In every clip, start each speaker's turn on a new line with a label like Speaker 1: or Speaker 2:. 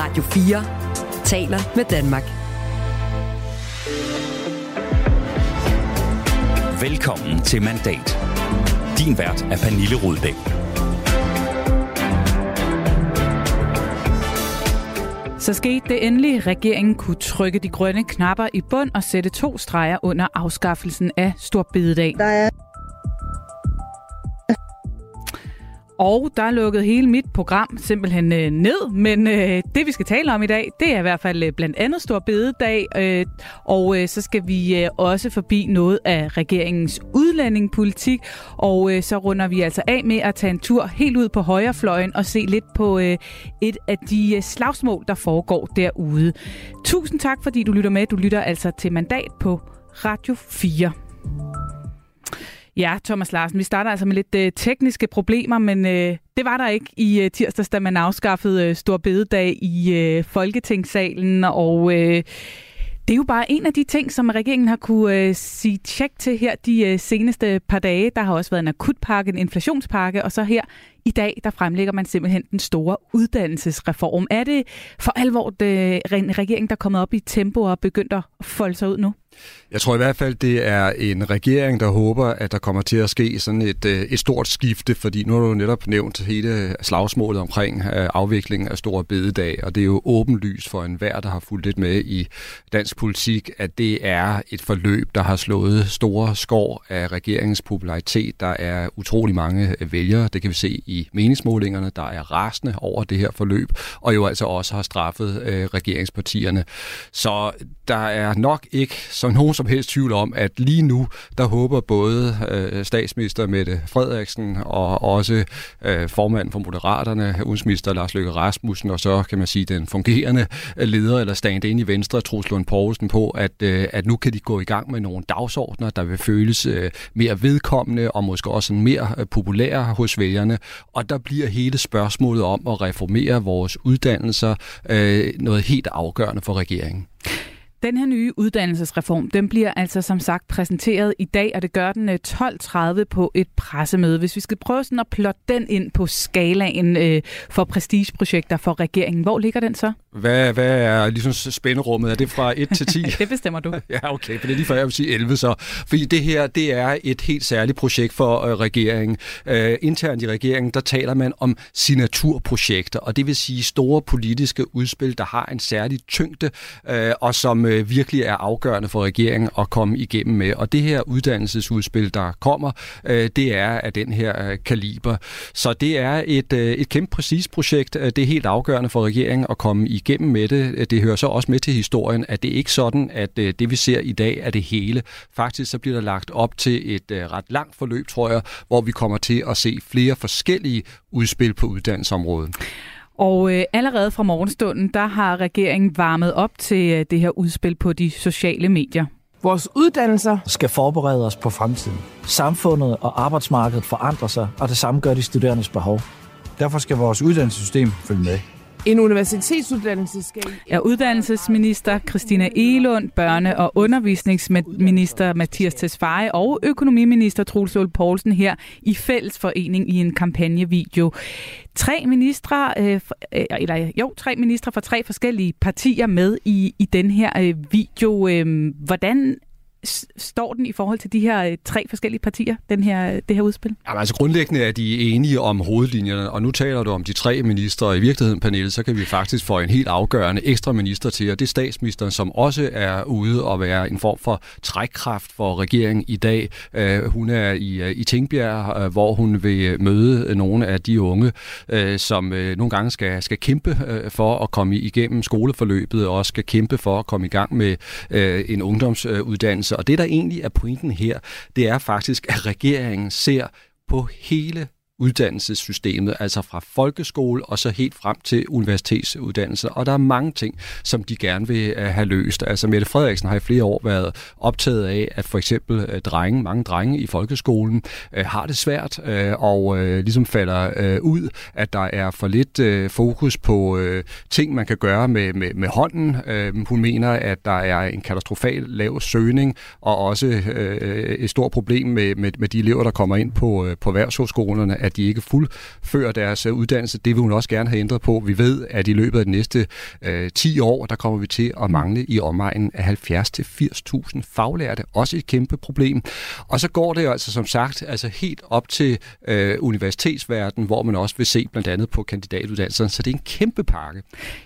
Speaker 1: Radio 4 taler med Danmark.
Speaker 2: Velkommen til Mandat. Din vært er Pernille Rudbæk.
Speaker 3: Så skete det endelig. Regeringen kunne trykke de grønne knapper i bund og sætte to streger under afskaffelsen af Stor Bededag.
Speaker 4: Der er
Speaker 3: Og der lukkede hele mit program simpelthen øh, ned, men øh, det vi skal tale om i dag, det er i hvert fald øh, blandt andet Stor Bededag, øh, og øh, så skal vi øh, også forbi noget af regeringens udlændingepolitik, og øh, så runder vi altså af med at tage en tur helt ud på højrefløjen og se lidt på øh, et af de øh, slagsmål, der foregår derude. Tusind tak, fordi du lytter med. Du lytter altså til Mandat på Radio 4. Ja, Thomas Larsen, vi starter altså med lidt øh, tekniske problemer, men øh, det var der ikke i øh, tirsdags, da man afskaffede øh, Stor Bededag i øh, Folketingssalen, og øh, det er jo bare en af de ting, som regeringen har kunne øh, sige tjek til her de øh, seneste par dage. Der har også været en akutpakke, en inflationspakke, og så her i dag, der fremlægger man simpelthen den store uddannelsesreform. Er det for alvor øh, det, en regering, der er kommet op i tempo og begyndt at folde sig ud nu?
Speaker 5: Jeg tror i hvert fald, det er en regering, der håber, at der kommer til at ske sådan et, øh, et stort skifte, fordi nu har du netop nævnt hele slagsmålet omkring øh, afviklingen af Store Bededag, og det er jo åbenlyst for enhver, der har fulgt lidt med i dansk politik, at det er et forløb, der har slået store skår af regeringens popularitet. Der er utrolig mange vælgere, det kan vi se i meningsmålingerne, der er rasende over det her forløb, og jo altså også har straffet øh, regeringspartierne. Så der er nok ikke som nogen som helst tvivl om, at lige nu, der håber både øh, statsminister Mette Frederiksen og også øh, formanden for Moderaterne, udenrigsminister Lars Løkke Rasmussen, og så kan man sige den fungerende øh, leder eller stand ind i Venstre, Troels Lund Poulsen, på, at, øh, at nu kan de gå i gang med nogle dagsordner, der vil føles øh, mere vedkommende og måske også mere øh, populære hos vælgerne. Og der bliver hele spørgsmålet om at reformere vores uddannelser øh, noget helt afgørende for regeringen.
Speaker 3: Den her nye uddannelsesreform, den bliver altså som sagt præsenteret i dag, og det gør den øh, 12.30 på et pressemøde. Hvis vi skal prøve sådan at plotte den ind på skalaen øh, for prestigeprojekter for regeringen, hvor ligger den så?
Speaker 5: Hvad, hvad er ligesom spænderummet? Er det fra 1 til 10?
Speaker 3: det bestemmer du.
Speaker 5: ja, okay, for det er lige før jeg vil sige 11 så. Fordi det her, det er et helt særligt projekt for øh, regeringen. Øh, internt i regeringen, der taler man om signaturprojekter, og det vil sige store politiske udspil, der har en særlig tyngde, øh, og som øh, virkelig er afgørende for regeringen at komme igennem med. Og det her uddannelsesudspil, der kommer, øh, det er af den her øh, kaliber. Så det er et, øh, et kæmpe præcis projekt. Det er helt afgørende for regeringen at komme igennem med det. Det hører så også med til historien, at det ikke sådan, at øh, det vi ser i dag er det hele. Faktisk så bliver der lagt op til et øh, ret langt forløb, tror jeg, hvor vi kommer til at se flere forskellige udspil på uddannelsesområdet.
Speaker 3: Og øh, allerede fra morgenstunden, der har regeringen varmet op til øh, det her udspil på de sociale medier.
Speaker 6: Vores uddannelser skal forberede os på fremtiden. Samfundet og arbejdsmarkedet forandrer sig, og det samme gør de studerendes behov.
Speaker 7: Derfor skal vores uddannelsessystem følge med.
Speaker 4: En universitetsuddannelse skal...
Speaker 3: Ja, uddannelsesminister Christina Elund, børne- og undervisningsminister Mathias Tesfaye og økonomiminister Troels Lund Poulsen her i fælles forening i en kampagnevideo. Tre ministre, øh, øh, eller jo, tre ministre fra tre forskellige partier med i, i den her øh, video. Øh, hvordan står den i forhold til de her øh, tre forskellige partier, den her, øh, det her udspil?
Speaker 5: Jamen, altså grundlæggende er de enige om hovedlinjerne, og nu taler du om de tre ministre, i virkeligheden, Pernille, så kan vi faktisk få en helt afgørende ekstra minister til, og det er statsministeren, som også er ude og være en form for trækkraft for regeringen i dag. Øh, hun er i, i Tingbjerg, hvor hun vil møde nogle af de unge, som nogle gange skal, skal kæmpe for at komme igennem skoleforløbet, og også skal kæmpe for at komme i gang med en ungdomsuddannelse uddannelse. Og det, der egentlig er pointen her, det er faktisk, at regeringen ser på hele uddannelsessystemet, altså fra folkeskole og så helt frem til universitetsuddannelse. Og der er mange ting, som de gerne vil øh, have løst. Altså Mette Frederiksen har i flere år været optaget af, at for eksempel øh, drenge, mange drenge i folkeskolen øh, har det svært og ligesom falder ud, at der er for lidt fokus på ting, man kan gøre med, med, med hånden. Hun mener, at der er en katastrofal lav søgning og også et stort problem med, med, med de elever, der kommer ind på, på værtshøjskolerne, at de ikke fuldfører deres øh, uddannelse. Det vil hun også gerne have ændret på. Vi ved, at i løbet af de næste øh, 10 år, der kommer vi til at mangle i omegnen af 70-80.000 faglærte. Også et kæmpe problem. Og så går det jo altså som sagt altså helt op til øh, universitetsverdenen, hvor man også vil se blandt andet på kandidatuddannelserne. Så det er en kæmpe pakke.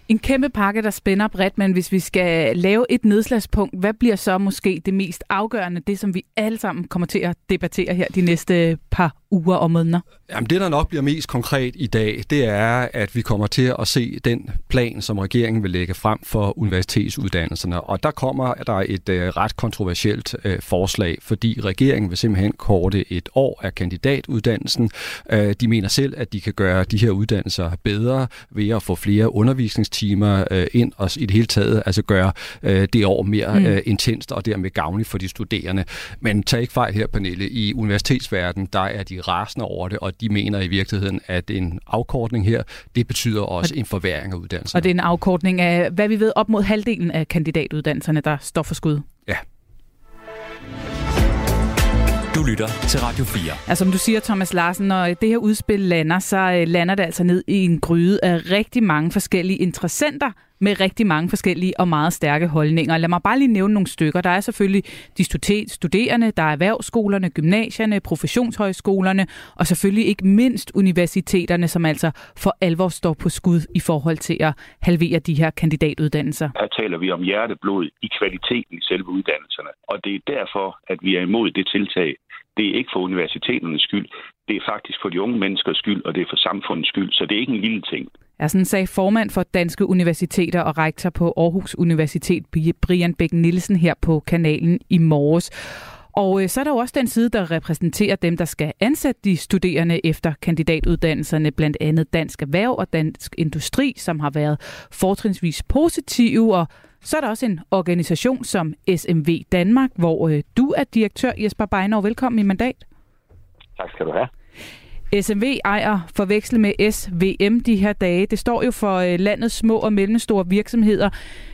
Speaker 3: En kæmpe pakke, der spænder bredt, men hvis vi skal lave et nedslagspunkt, hvad bliver så måske det mest afgørende, det som vi alle sammen kommer til at debattere her de næste par uger og måneder?
Speaker 5: Jamen det, der nok bliver mest konkret i dag, det er, at vi kommer til at se den plan, som regeringen vil lægge frem for universitetsuddannelserne. Og der kommer der et øh, ret kontroversielt øh, forslag, fordi regeringen vil simpelthen korte et år af kandidatuddannelsen. Øh, de mener selv, at de kan gøre de her uddannelser bedre ved at få flere undervisningstimer øh, ind og i det hele taget altså gøre øh, det år mere mm. øh, intenst og dermed gavnligt for de studerende. Men tag ikke fejl her, Pernille. I universitetsverdenen, der er de rasende over det, og de mener i virkeligheden, at en afkortning her, det betyder også en forværing af uddannelsen.
Speaker 3: Og det er en afkortning af, hvad vi ved, op mod halvdelen af kandidatuddannelserne, der står for skud.
Speaker 5: Ja.
Speaker 2: Du lytter til Radio 4.
Speaker 3: Altså, som du siger, Thomas Larsen, når det her udspil lander, så øh, lander det altså ned i en gryde af rigtig mange forskellige interessenter, med rigtig mange forskellige og meget stærke holdninger. Lad mig bare lige nævne nogle stykker. Der er selvfølgelig de studerende, der er erhvervsskolerne, gymnasierne, professionshøjskolerne og selvfølgelig ikke mindst universiteterne, som altså for alvor står på skud i forhold til at halvere de her kandidatuddannelser.
Speaker 8: Her taler vi om hjerteblod i kvaliteten i selve uddannelserne, og det er derfor, at vi er imod det tiltag. Det er ikke for universiteternes skyld, det er faktisk for de unge menneskers skyld, og det er for samfundets skyld, så det er ikke en lille ting.
Speaker 3: Jeg sådan sagde formand for Danske Universiteter og rektor på Aarhus Universitet, Brian Bæk Nielsen, her på kanalen i morges. Og øh, så er der jo også den side, der repræsenterer dem, der skal ansætte de studerende efter kandidatuddannelserne, blandt andet Dansk Erhverv og Dansk Industri, som har været fortrinsvis positive. Og så er der også en organisation som SMV Danmark, hvor øh, du er direktør, Jesper Beinov. Velkommen i mandat.
Speaker 8: Tak skal du have.
Speaker 3: SMV ejer forveksle med SVM de her dage. Det står jo for øh, landets små og mellemstore virksomheder.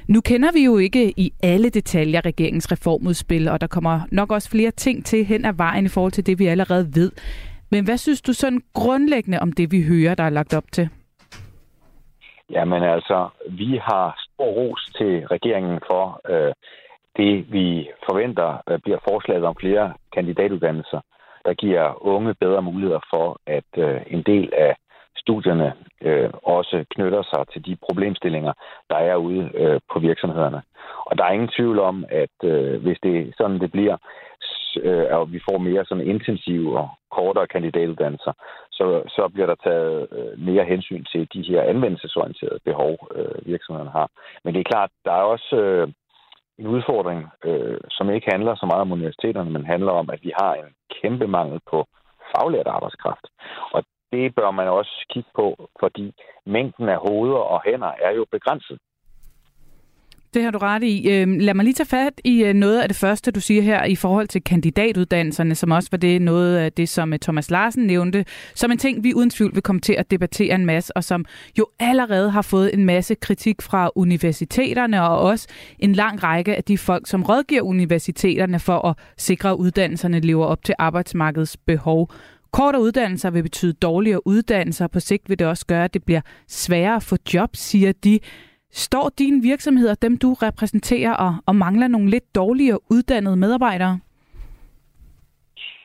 Speaker 3: Nu kender vi jo ikke i alle detaljer regeringens reformudspil, og der kommer nok også flere ting til hen ad vejen i forhold til det, vi allerede ved. Men hvad synes du sådan grundlæggende om det, vi hører, der er lagt op til?
Speaker 8: Jamen altså, vi har stor ros til regeringen for øh, det, vi forventer øh, bliver forslaget om flere kandidatuddannelser der giver unge bedre muligheder for, at øh, en del af studierne øh, også knytter sig til de problemstillinger, der er ude øh, på virksomhederne. Og der er ingen tvivl om, at øh, hvis det sådan det bliver, øh, og vi får mere sådan intensive og kortere kandidatuddannelser, så, så bliver der taget øh, mere hensyn til de her anvendelsesorienterede behov, øh, virksomhederne har. Men det er klart, der er også øh, en udfordring, øh, som ikke handler så meget om universiteterne, men handler om, at vi har en kæmpe mangel på faglært arbejdskraft. Og det bør man også kigge på, fordi mængden af hoveder og hænder er jo begrænset.
Speaker 3: Det har du ret i. Øhm, lad mig lige tage fat i øh, noget af det første, du siger her i forhold til kandidatuddannelserne, som også var det noget af det, som øh, Thomas Larsen nævnte, som en ting, vi uden tvivl vil komme til at debattere en masse, og som jo allerede har fået en masse kritik fra universiteterne, og også en lang række af de folk, som rådgiver universiteterne for at sikre, at uddannelserne lever op til arbejdsmarkedets behov. Kortere uddannelser vil betyde dårligere uddannelser, og på sigt vil det også gøre, at det bliver sværere at få job, siger de. Står dine virksomheder, dem du repræsenterer, og, og mangler nogle lidt dårligere uddannede medarbejdere?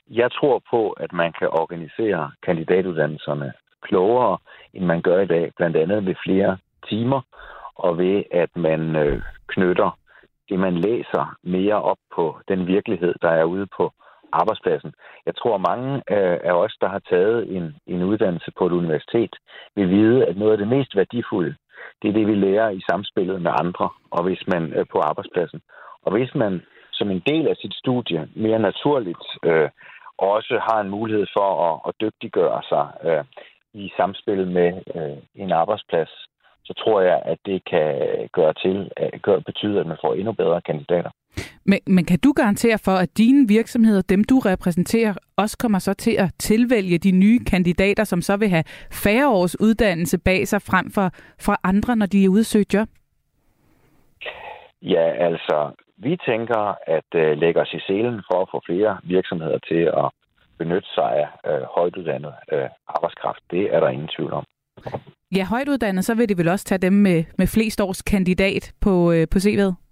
Speaker 8: Jeg tror på, at man kan organisere kandidatuddannelserne klogere, end man gør i dag, blandt andet ved flere timer, og ved at man øh, knytter det, man læser, mere op på den virkelighed, der er ude på arbejdspladsen. Jeg tror, mange øh, af os, der har taget en, en uddannelse på et universitet, vil vide, at noget af det mest værdifulde, det er det, vi lærer i samspillet med andre, og hvis man øh, på arbejdspladsen. Og hvis man som en del af sit studie mere naturligt øh, også har en mulighed for at, at dygtiggøre sig øh, i samspil med øh, en arbejdsplads, så tror jeg, at det kan gøre til, at gør, betyde, at man får endnu bedre kandidater.
Speaker 3: Men, men kan du garantere for, at dine virksomheder, dem du repræsenterer, også kommer så til at tilvælge de nye kandidater, som så vil have færre års uddannelse bag sig frem for, for andre, når de er ude job?
Speaker 8: Ja, altså, vi tænker at uh, lægge os i selen for at få flere virksomheder til at benytte sig af øh, højtuddannet øh, arbejdskraft. Det er der ingen tvivl om.
Speaker 3: Ja, højtuddannet, så vil det vel også tage dem med, med flest års kandidat på, øh, på CV'et?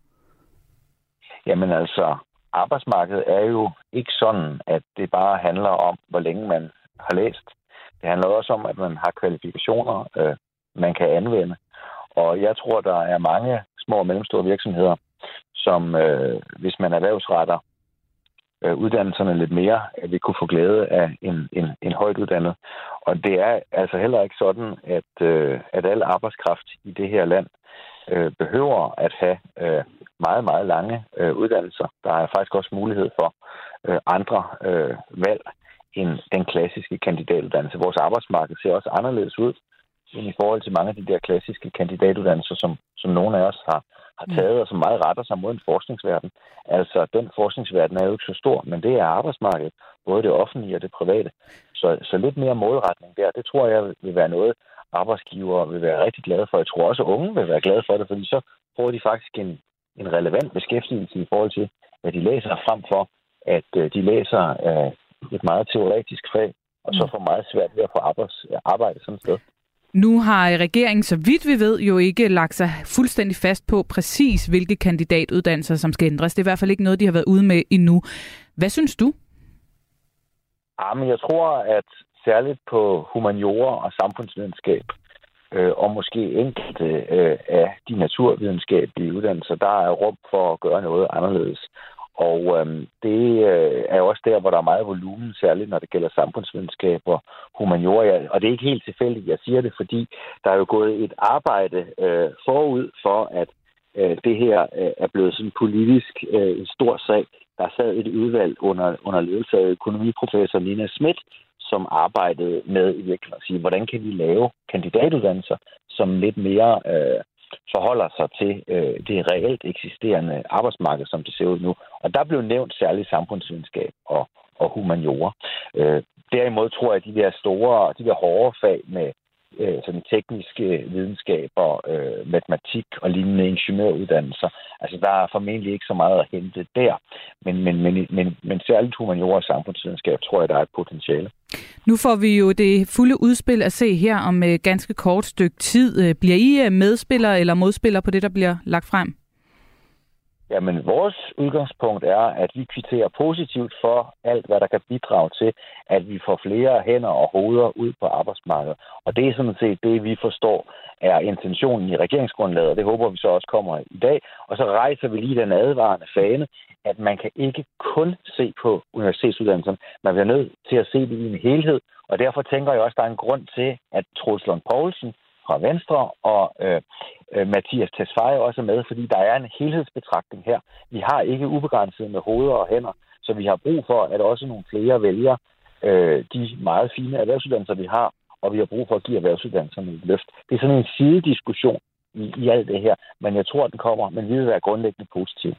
Speaker 8: Jamen altså, arbejdsmarkedet er jo ikke sådan, at det bare handler om, hvor længe man har læst. Det handler også om, at man har kvalifikationer, øh, man kan anvende. Og jeg tror, der er mange små og mellemstore virksomheder, som øh, hvis man erhvervsretter øh, uddannelserne lidt mere, at vi kunne få glæde af en, en, en højt uddannet. Og det er altså heller ikke sådan, at, øh, at al arbejdskraft i det her land øh, behøver at have øh, meget, meget lange øh, uddannelser. Der er faktisk også mulighed for øh, andre øh, valg end den klassiske kandidatuddannelse. Vores arbejdsmarked ser også anderledes ud end i forhold til mange af de der klassiske kandidatuddannelser, som, som nogle af os har, har mm. taget, og som meget retter sig mod en forskningsverden. Altså, den forskningsverden er jo ikke så stor, men det er arbejdsmarkedet, både det offentlige og det private. Så, så lidt mere målretning der, det tror jeg vil være noget, arbejdsgiver vil være rigtig glade for. Jeg tror også, at unge vil være glade for det, fordi så får de faktisk en, en relevant beskæftigelse i forhold til, hvad de læser, frem for at øh, de læser øh, et meget teoretisk fag, og så mm. får meget svært ved at få arbejds, arbejde sådan et sted.
Speaker 3: Nu har regeringen, så vidt vi ved, jo ikke lagt sig fuldstændig fast på præcis, hvilke kandidatuddannelser, som skal ændres. Det er i hvert fald ikke noget, de har været ude med endnu. Hvad synes du?
Speaker 8: Jamen, jeg tror, at særligt på humaniora og samfundsvidenskab, øh, og måske enkelte øh, af de naturvidenskabelige uddannelser, der er rum for at gøre noget anderledes. Og øh, det øh, er også der, hvor der er meget volumen, særligt når det gælder samfundsvidenskab og humaniora. Og det er ikke helt tilfældigt, jeg siger det, fordi der er jo gået et arbejde øh, forud for, at øh, det her øh, er blevet sådan politisk øh, en stor sag. Der sad et udvalg under, under ledelse af økonomiprofessor Nina Schmidt, som arbejdede med i virkeligheden at sige, hvordan kan vi lave kandidatuddannelser, som lidt mere øh, forholder sig til øh, det reelt eksisterende arbejdsmarked, som det ser ud nu. Og der blev nævnt særligt samfundsvidenskab og, og humaniora. Øh, derimod tror jeg, at de der store, de der hårde fag med øh, sådan tekniske øh, videnskaber, øh, matematik og lignende ingeniøruddannelser. Altså, der er formentlig ikke så meget at hente der, men, men, men, men, men særligt humaniora og samfundsvidenskab tror jeg, der er et potentiale.
Speaker 3: Nu får vi jo det fulde udspil at se her om øh, ganske kort stykke tid. Øh, bliver I øh, medspiller eller modspiller på det, der bliver lagt frem?
Speaker 8: Jamen, vores udgangspunkt er, at vi kvitterer positivt for alt, hvad der kan bidrage til, at vi får flere hænder og hoveder ud på arbejdsmarkedet. Og det er sådan set det, vi forstår er intentionen i regeringsgrundlaget, og det håber vi så også kommer i dag. Og så rejser vi lige den advarende fane, at man kan ikke kun se på universitetsuddannelserne. Man bliver nødt til at se det i en helhed, og derfor tænker jeg også, at der er en grund til, at Troels Lund Poulsen fra Venstre og øh, øh Mathias Tesfaye også er med, fordi der er en helhedsbetragtning her. Vi har ikke ubegrænset med hoveder og hænder, så vi har brug for, at også nogle flere vælger øh, de meget fine erhvervsuddannelser, vi har, og vi har brug for at give erhvervsuddannelserne et løft. Det er sådan en sidediskussion i, i alt det her, men jeg tror, den kommer, men vi vil være grundlæggende positive.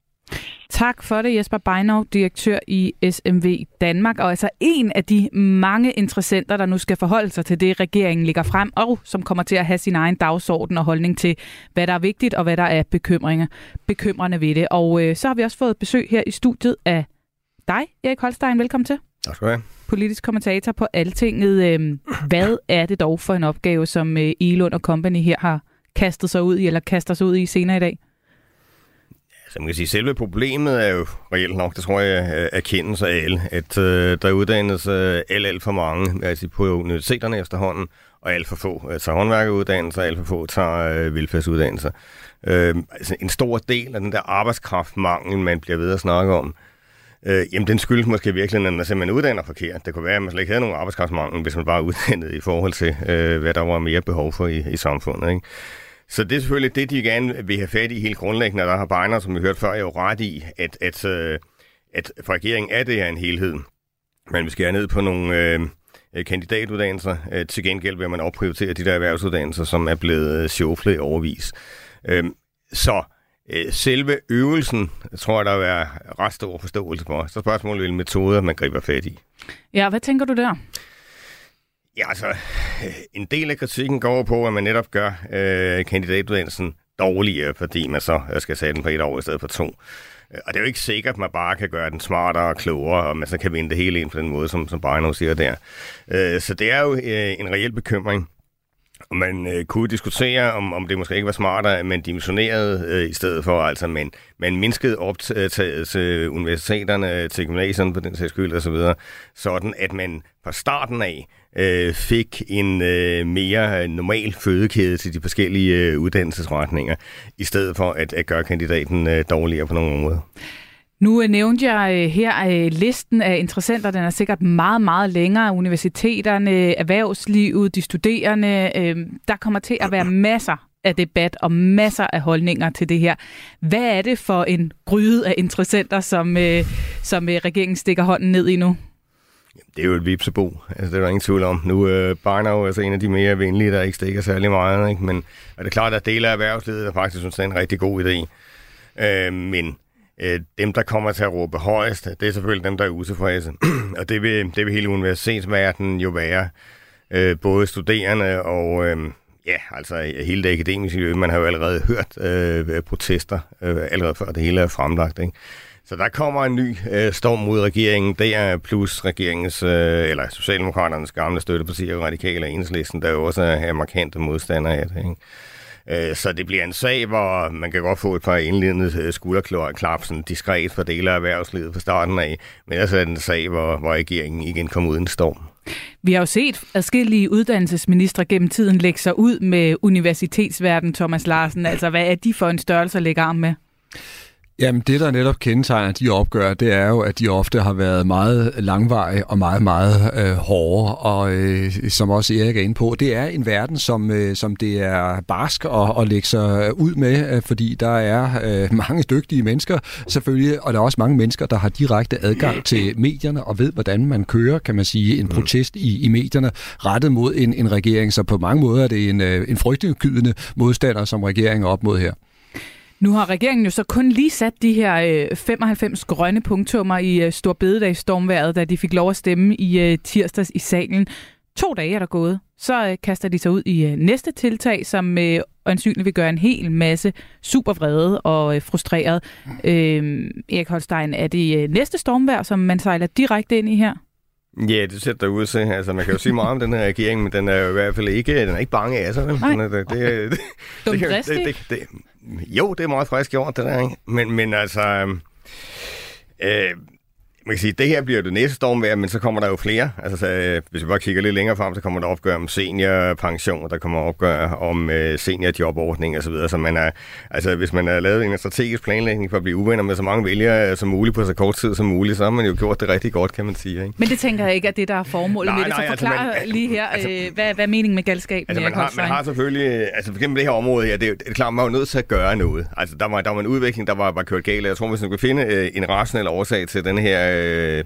Speaker 3: Tak for det, Jesper Beinov, direktør i SMV Danmark, og altså en af de mange interessenter, der nu skal forholde sig til det, regeringen ligger frem, og som kommer til at have sin egen dagsorden og holdning til, hvad der er vigtigt og hvad der er bekymringer, bekymrende ved det. Og øh, så har vi også fået besøg her i studiet af dig, Erik Holstein. Velkommen til.
Speaker 9: Tak skal du have.
Speaker 3: Politisk kommentator på Altinget. Øh, hvad er det dog for en opgave, som øh, Elund og Company her har kastet sig ud i, eller kaster sig ud i senere i dag?
Speaker 9: Så man kan sige, selve problemet er jo reelt nok, det tror jeg øh, erkendes af alle, at øh, der uddannes øh, alt, alt for mange altså på universiteterne efterhånden, og alt for få øh, tager håndværkeruddannelser, alt for få tager øh, velfærdsuddannelser. Øh, altså en stor del af den der arbejdskraftmangel, man bliver ved at snakke om, øh, jamen den skyldes måske virkelig, at man simpelthen uddanner forkert. Det kunne være, at man slet ikke havde nogen arbejdskraftmangel, hvis man bare uddannede i forhold til, øh, hvad der var mere behov for i, i samfundet. Ikke? Så det er selvfølgelig det, de gerne vil have fat i helt grundlæggende, der har Beiner, som vi hørte før, jo ret i, at, at, øh, at for regeringen er det her en helhed. Man vil skære ned på nogle øh, øh, kandidatuddannelser. Øh, til gengæld vil man opprioritere de der erhvervsuddannelser, som er blevet sjoflet overvis. Øh, øhm, så øh, selve øvelsen, tror jeg, der vil være ret stor forståelse for. Så spørgsmålet er, hvilke metoder man griber fat i.
Speaker 3: Ja, hvad tænker du der?
Speaker 9: Ja, altså, en del af kritikken går på, at man netop gør øh, kandidatuddannelsen dårligere, fordi man så øh, skal sætte den på et år i stedet for to. Øh, og det er jo ikke sikkert, at man bare kan gøre den smartere og klogere, og man så kan vinde det hele ind på den måde, som, som Barno siger der. Øh, så det er jo øh, en reel bekymring. Og man øh, kunne diskutere, om, om det måske ikke var smartere, at man dimensionerede øh, i stedet for, altså man, man mindskede optaget til universiteterne, til gymnasierne på den sags skyld osv., sådan at man fra starten af øh, fik en øh, mere øh, normal fødekæde til de forskellige øh, uddannelsesretninger, i stedet for at, at gøre kandidaten øh, dårligere på nogle måde.
Speaker 3: Nu øh, nævnte jeg øh, her øh, listen af interessenter. Den er sikkert meget, meget længere. Universiteterne, erhvervslivet, de studerende. Øh, der kommer til at være masser af debat og masser af holdninger til det her. Hvad er det for en gryde af interessenter, som, øh, som regeringen stikker hånden ned i nu?
Speaker 9: Det er jo et vipsebo, altså det er der ingen tvivl om. Nu øh, Barnau er altså en af de mere venlige, der ikke stikker særlig meget, ikke? men er det klart, at dele af erhvervslivet er faktisk synes, det er en rigtig god idé. Øh, men Øh, dem, der kommer til at råbe højst, det er selvfølgelig dem, der er utilfredse. og det vil, det vil hele universitetsverdenen jo være. Øh, både studerende og øh, ja, altså hele det akademiske miljø. Man har jo allerede hørt øh, protester, øh, allerede før det hele er fremlagt. Ikke? Så der kommer en ny øh, storm mod regeringen, der plus regeringens, øh, eller Socialdemokraternes gamle støttepartier, Radikale og Enhedslisten, der jo også er markante modstandere af det. Ikke? Øh, så det bliver en sag, hvor man kan godt få et par indledende øh, skulderklap sådan diskret for dele af erhvervslivet på starten af, men ellers er det en sag, hvor, hvor regeringen igen kommer uden storm.
Speaker 3: Vi har jo set adskillige uddannelsesministre gennem tiden lægge sig ud med universitetsverden, Thomas Larsen. Altså, hvad er de for en størrelse at lægge arm med?
Speaker 5: Jamen det, der netop kendetegner de opgør, det er jo, at de ofte har været meget langvarige og meget, meget øh, hårde. Og øh, som også Erik er inde på, det er en verden, som, øh, som det er barsk at, at lægge sig ud med, øh, fordi der er øh, mange dygtige mennesker selvfølgelig, og der er også mange mennesker, der har direkte adgang til medierne og ved, hvordan man kører, kan man sige, en protest i, i medierne rettet mod en, en regering. Så på mange måder er det en, øh, en frygtindgydende modstander, som regeringen er op mod her.
Speaker 3: Nu har regeringen jo så kun lige sat de her øh, 95 grønne punktummer i øh, Stor Bededagstormværet, da de fik lov at stemme i øh, tirsdags i salen. To dage er der gået. Så øh, kaster de sig ud i øh, næste tiltag, som øh, ansynligt vil gøre en hel masse super vrede og øh, frustreret. Øh, Erik Holstein, er det øh, næste stormvær, som man sejler direkte ind i her?
Speaker 9: Ja, det sætter der ud til. Altså, man kan jo sige meget om den her regering, men den er jo i hvert fald ikke, den er ikke bange af sig.
Speaker 3: Den
Speaker 9: er,
Speaker 3: det, det, det, det, det, det, det, det,
Speaker 9: jo, det er meget frisk gjort, det der, ikke? Men, men altså... Øhm, øh, man kan sige, det her bliver det næste stormvejr, men så kommer der jo flere. Altså, så, øh, hvis vi bare kigger lidt længere frem, så kommer der opgør om seniorpension, der kommer opgør om øh, seniorjobordning osv. Så, så man er, altså, hvis man har lavet en strategisk planlægning for at blive uvenner med så mange vælgere som muligt på så kort tid som muligt, så har man jo gjort det rigtig godt, kan man sige. Ikke?
Speaker 3: Men det tænker jeg ikke at det, der er formålet nej, med det. Så nej, forklar altså, man, lige her, altså, øh, hvad, hvad er meningen med galskab?
Speaker 9: Altså, man, har, man har selvfølgelig, altså for eksempel det her område her, det er, det er klart, man er nødt til at gøre noget. Altså, der var, der var en udvikling, der var, var kørt galt. Jeg tror, hvis man kunne finde øh, en rationel årsag til den her... Øh,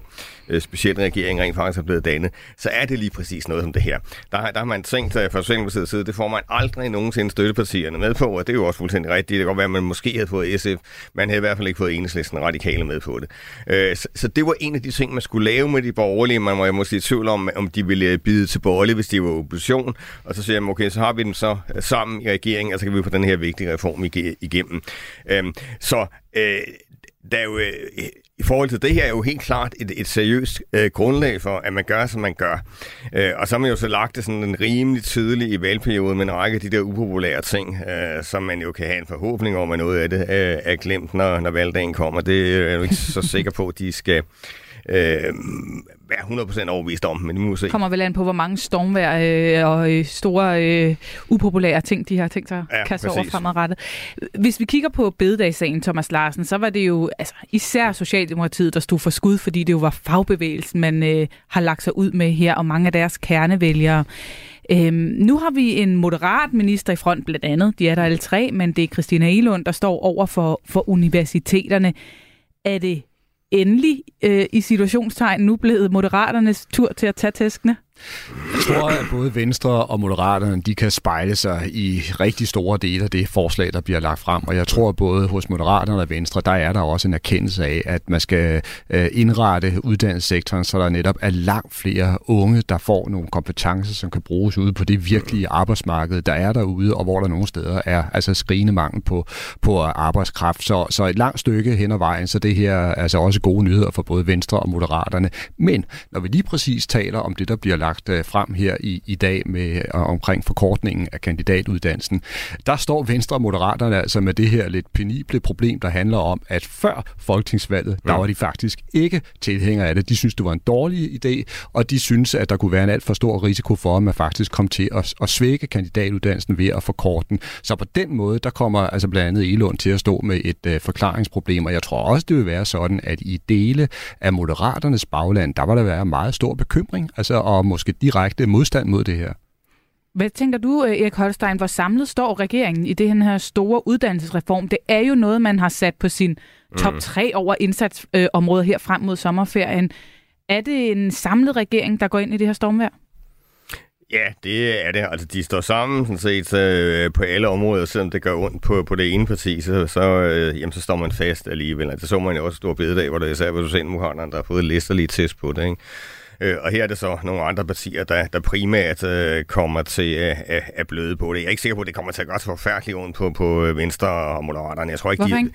Speaker 9: øh specielt regering rent faktisk er blevet dannet, så er det lige præcis noget som det her. Der, der har man tænkt sig fra Socialdemokratiets side, det får man aldrig nogensinde støttepartierne med på, og det er jo også fuldstændig rigtigt. Det kan godt være, at man måske havde fået SF, man havde i hvert fald ikke fået enhedslisten radikale med på det. Øh, så, så, det var en af de ting, man skulle lave med de borgerlige. Man var måske i tvivl om, om de ville øh, bide til borgerlige, hvis de var opposition. Og så siger man, okay, så har vi dem så sammen i regeringen, og så kan vi få den her vigtige reform igennem. Øh, så øh, der er jo, øh, i forhold til det her er jo helt klart et, et seriøst øh, grundlag for, at man gør, som man gør. Øh, og så har man jo så lagt det sådan en rimelig tidlig i valgperioden med en række af de der upopulære ting, øh, som man jo kan have en forhåbning om, at noget af det øh, er glemt, når, når valgdagen kommer. Det er jeg jo ikke så sikker på, at de skal øh, være 100% overbevist om, men nu må se.
Speaker 3: Kommer vel an på, hvor mange stormvær øh, og øh, store øh, upopulære ting, de har tænkt sig at ja, kaste over fremadrettet. Hvis vi kigger på bededagssagen, Thomas Larsen, så var det jo altså, især Socialdemokratiet, der stod for skud, fordi det jo var fagbevægelsen, man øh, har lagt sig ud med her, og mange af deres kernevælgere. Øhm, nu har vi en moderat minister i front blandt andet. De er der alle tre, men det er Christina Elund, der står over for, for universiteterne. Er det endelig øh, i situationstegn nu blevet moderaternes tur til at tage tæskene?
Speaker 5: Jeg tror, at både Venstre og Moderaterne de kan spejle sig i rigtig store dele af det forslag, der bliver lagt frem. Og jeg tror, at både hos Moderaterne og Venstre, der er der også en erkendelse af, at man skal øh, indrette uddannelsessektoren, så der netop er langt flere unge, der får nogle kompetencer, som kan bruges ude på det virkelige arbejdsmarked, der er derude, og hvor der nogle steder er altså skrigende mangel på, på arbejdskraft. Så, så et langt stykke hen ad vejen, så det her er altså også gode nyheder for både Venstre og Moderaterne. Men når vi lige præcis taler om det, der bliver lagt øh, frem her i, i dag med øh, omkring forkortningen af kandidatuddannelsen, der står Venstre og Moderaterne altså med det her lidt penible problem, der handler om, at før folketingsvalget, der var de faktisk ikke tilhængere af det. De synes, det var en dårlig idé, og de synes, at der kunne være en alt for stor risiko for, at man faktisk kom til at, at svække kandidatuddannelsen ved at forkorte den. Så på den måde, der kommer altså blandt andet Elund til at stå med et øh, forklaringsproblem, og jeg tror også, det vil være sådan, at i dele af Moderaternes bagland, der var der være meget stor bekymring, altså og måske direkte modstand mod det her.
Speaker 3: Hvad tænker du, øh, Erik Holstein, hvor samlet står regeringen i det her store uddannelsesreform? Det er jo noget, man har sat på sin top 3 mm. over indsatsområder her frem mod sommerferien. Er det en samlet regering, der går ind i det her stormvær?
Speaker 9: Ja, det er det. Altså, de står sammen sådan set, øh, på alle områder, selvom det gør ondt på, på det ene parti, så, så, øh, jamen, så står man fast alligevel. Altså, det så man jo også stor bededag, hvor det især var Socialdemokraterne, der har fået listerlige test på det. Ikke? Øh, og her er det så nogle andre partier, der, der primært øh, kommer til at, at, at bløde på det. Jeg er ikke sikker på, at det kommer til at gøre så forfærdeligt ondt på, på Venstre og Moderaterne. Jeg tror ikke,
Speaker 3: Hvorfor
Speaker 9: de,